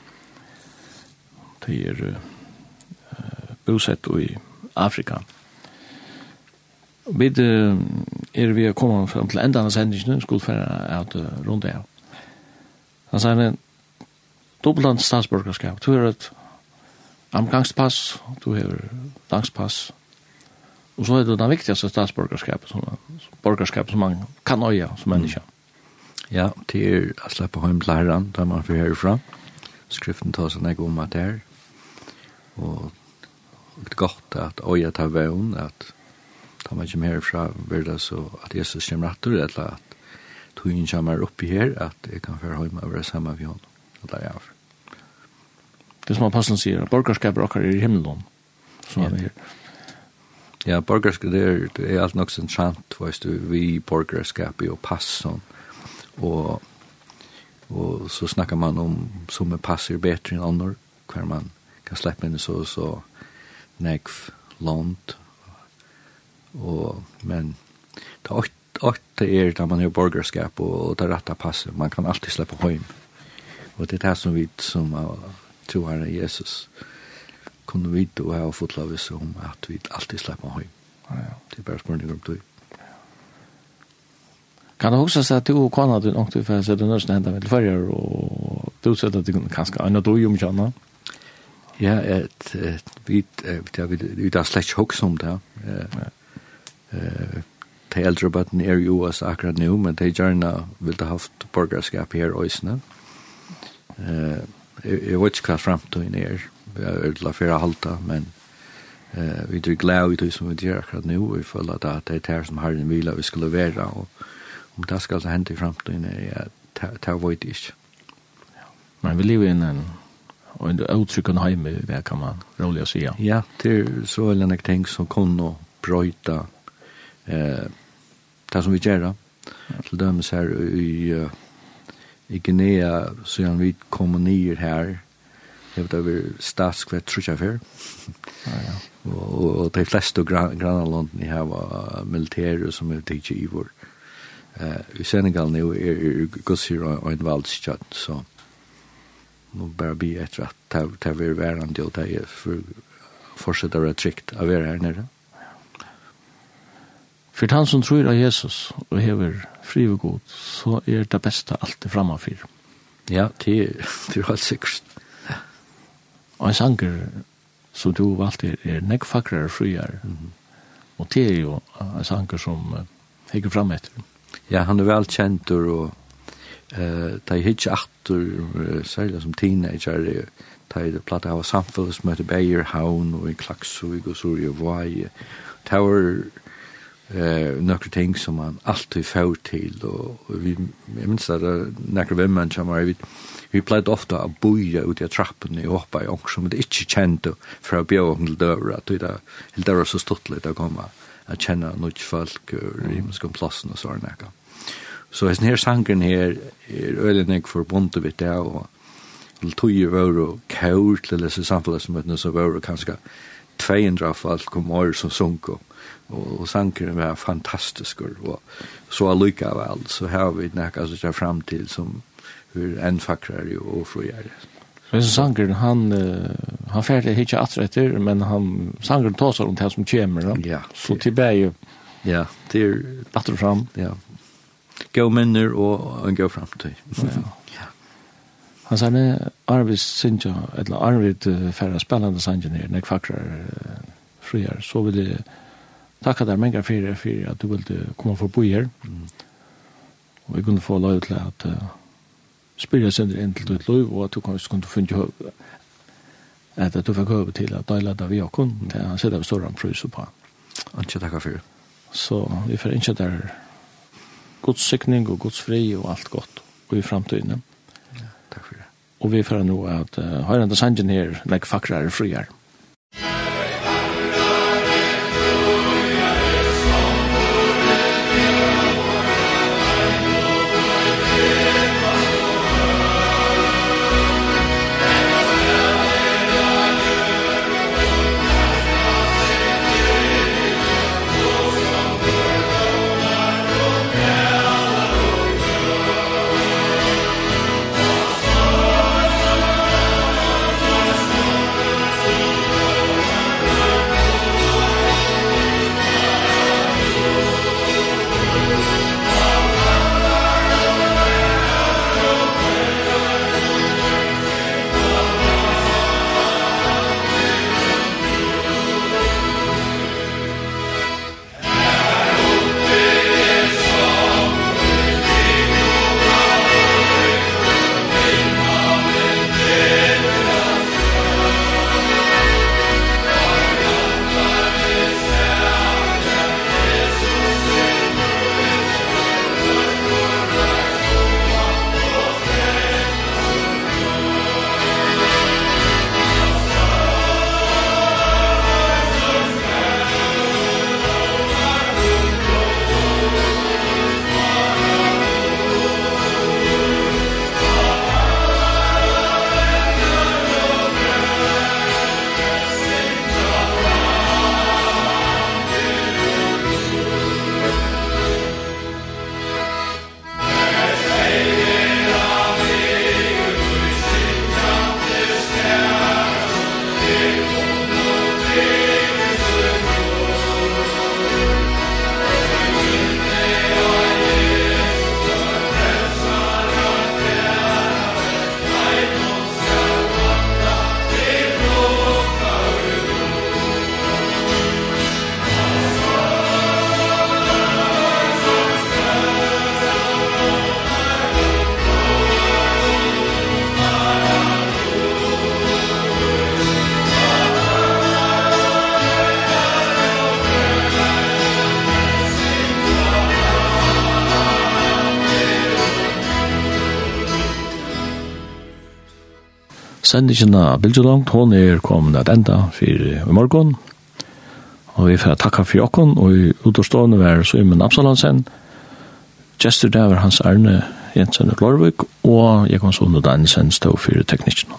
De er uh, bosett i Afrika. Vi uh, er vi kommet fram til enda av sendingen, skuldfæra at uh, rundt det. Hans Arne, dobbeltland statsborgerskap, tror jeg at omgangspass, du har dagspass. Og så er det den viktigaste statsborgerskapet, som, borgerskapet som man kan øye som menneske. Ja, det er å slippe hjem til herren, da man får herfra. Skriften tar seg nek om at det er. Og det er godt at øye tar veien, at da man kommer herfra, blir det så at Jesus kommer etter, eller at togjen kommer oppi her, at jeg kan få hjem og være sammen med henne. Og det er jeg Det som passar sier, borgerskapet okkar er i himmelen. Som ja. er Ja, borgerskap det er, det er alt nok sentrant, veist du, vi borgerskap og passon, og, og så snakkar man om som er passer betre enn annor, hver man kan slippe inn så, så nekv lånt, og, men det er åtta er da man har borgerskap og, og det rette passet, man kan alltid slippe heim. Og det er det som vi som to Herre Jesus, kunne vi då ha fått lov oss om at vi alltid slipper høy. Det er bare spørsmål om du. Kan du huske seg at du og kona din åkte for sette den nørsen med til førjer, og du sette at du kunne kanskje annet du jo mye annet? Ja, et, et, vi, vi, vi har slett ikke hukse om det. De eldre bøttene er jo oss akkurat nå, men de gjerne vil ha haft borgerskap her i Øysene. Ja jeg vet ikke hva fremtiden er, vi har ødela flere halta, men eh, vi er glad i det som vi gjør akkurat nå, vi føler at det er det som har en vila vi skulle være, og om det skal hende i fremtiden, er jeg det vet jeg ikke. Men vi lever inn en og en uttrykken heime, det kan man rolig å si. Ja, Ja, det er så veldig en ting som kunne brøyta eh, det som vi gjør. Til dømes her i uh, i Guinea, så han vi kom nyer her, jeg vet over statskvett, tror jeg før. Og og, og de fleste grannlandene her var militære som er tidsi i vår. I Senegal nu er er gusir og en valdskjøtt, så nå bare bli etter at det er værende, og det er for fortsatt å være trygt å være her nere. For han som tror av Jesus og hever fri og god, så er det beste alltid framfor. Ja, det er, det er helt sikkert. Og en sanger som du valgte er nekfakrere og friere. Mm. Og det er jo en sanger som uh, hekker fram etter. Ja, han er vel kjent og eh uh, ta hitch aftur uh, særlig som teenager ta i platta av samfunnsmøte Bayer Havn og i Klaksvig og Sorg og Vai. Tower eh nokre ting som man alltid får til og vi jeg minns at nokre vemmen som var vi vi pleide ofte å boja ut i trappen i hoppa i onk som det ikke kjente fra bjørn til døra at det helt døra så stuttlig å komme å kjenne noen folk og himmelske plassen og sånn ekka så hesten her sangen her er øylenig for bonde vidt det og til tog i vore og kaur til disse samfunnet som møttene som vore kanskje 200 folk kom år som sunko og og, og sankeren var fantastisk og så allikevel så har vi nekka som kommer fram til som hur enn fakrare og frøyere Men sanger han, han färdig hittar atträtter, men han, sanger tar sig om det som kommer. då. ja. Så tillbaka Ja, det er datter fram. Ja. Gå minner og en gå fram til. Ja. Han sa det, Arvid Sinja eller Arvid færre spillende sanger när fackrar fakrar friar, så vil det Takk at det er mange för for at du ville komma för bo här. Mm. Och vi kunde få lov till att uh, spela sønder inn til ditt liv, och att du kanske kunde finna høy att du fikk över till att dela det vi har okkon, det han sätter av ståran frys på. Ikke takk for det. Så vi får ikke der Guds sikning og Guds fri og alt godt, og i framtiden. Ja, takk for det. Og vi får nå at uh, har sangen her, nek fakrare friar. Sendingen av Bildjelangt, hon er kommet at enda for i morgen. Og vi får takka for jokken, og i utårstående var Søymen Absalansen, Gjester der var Hans Arne Jensen og Lorvik, og Jekon Sonne Dansen stå for teknikken.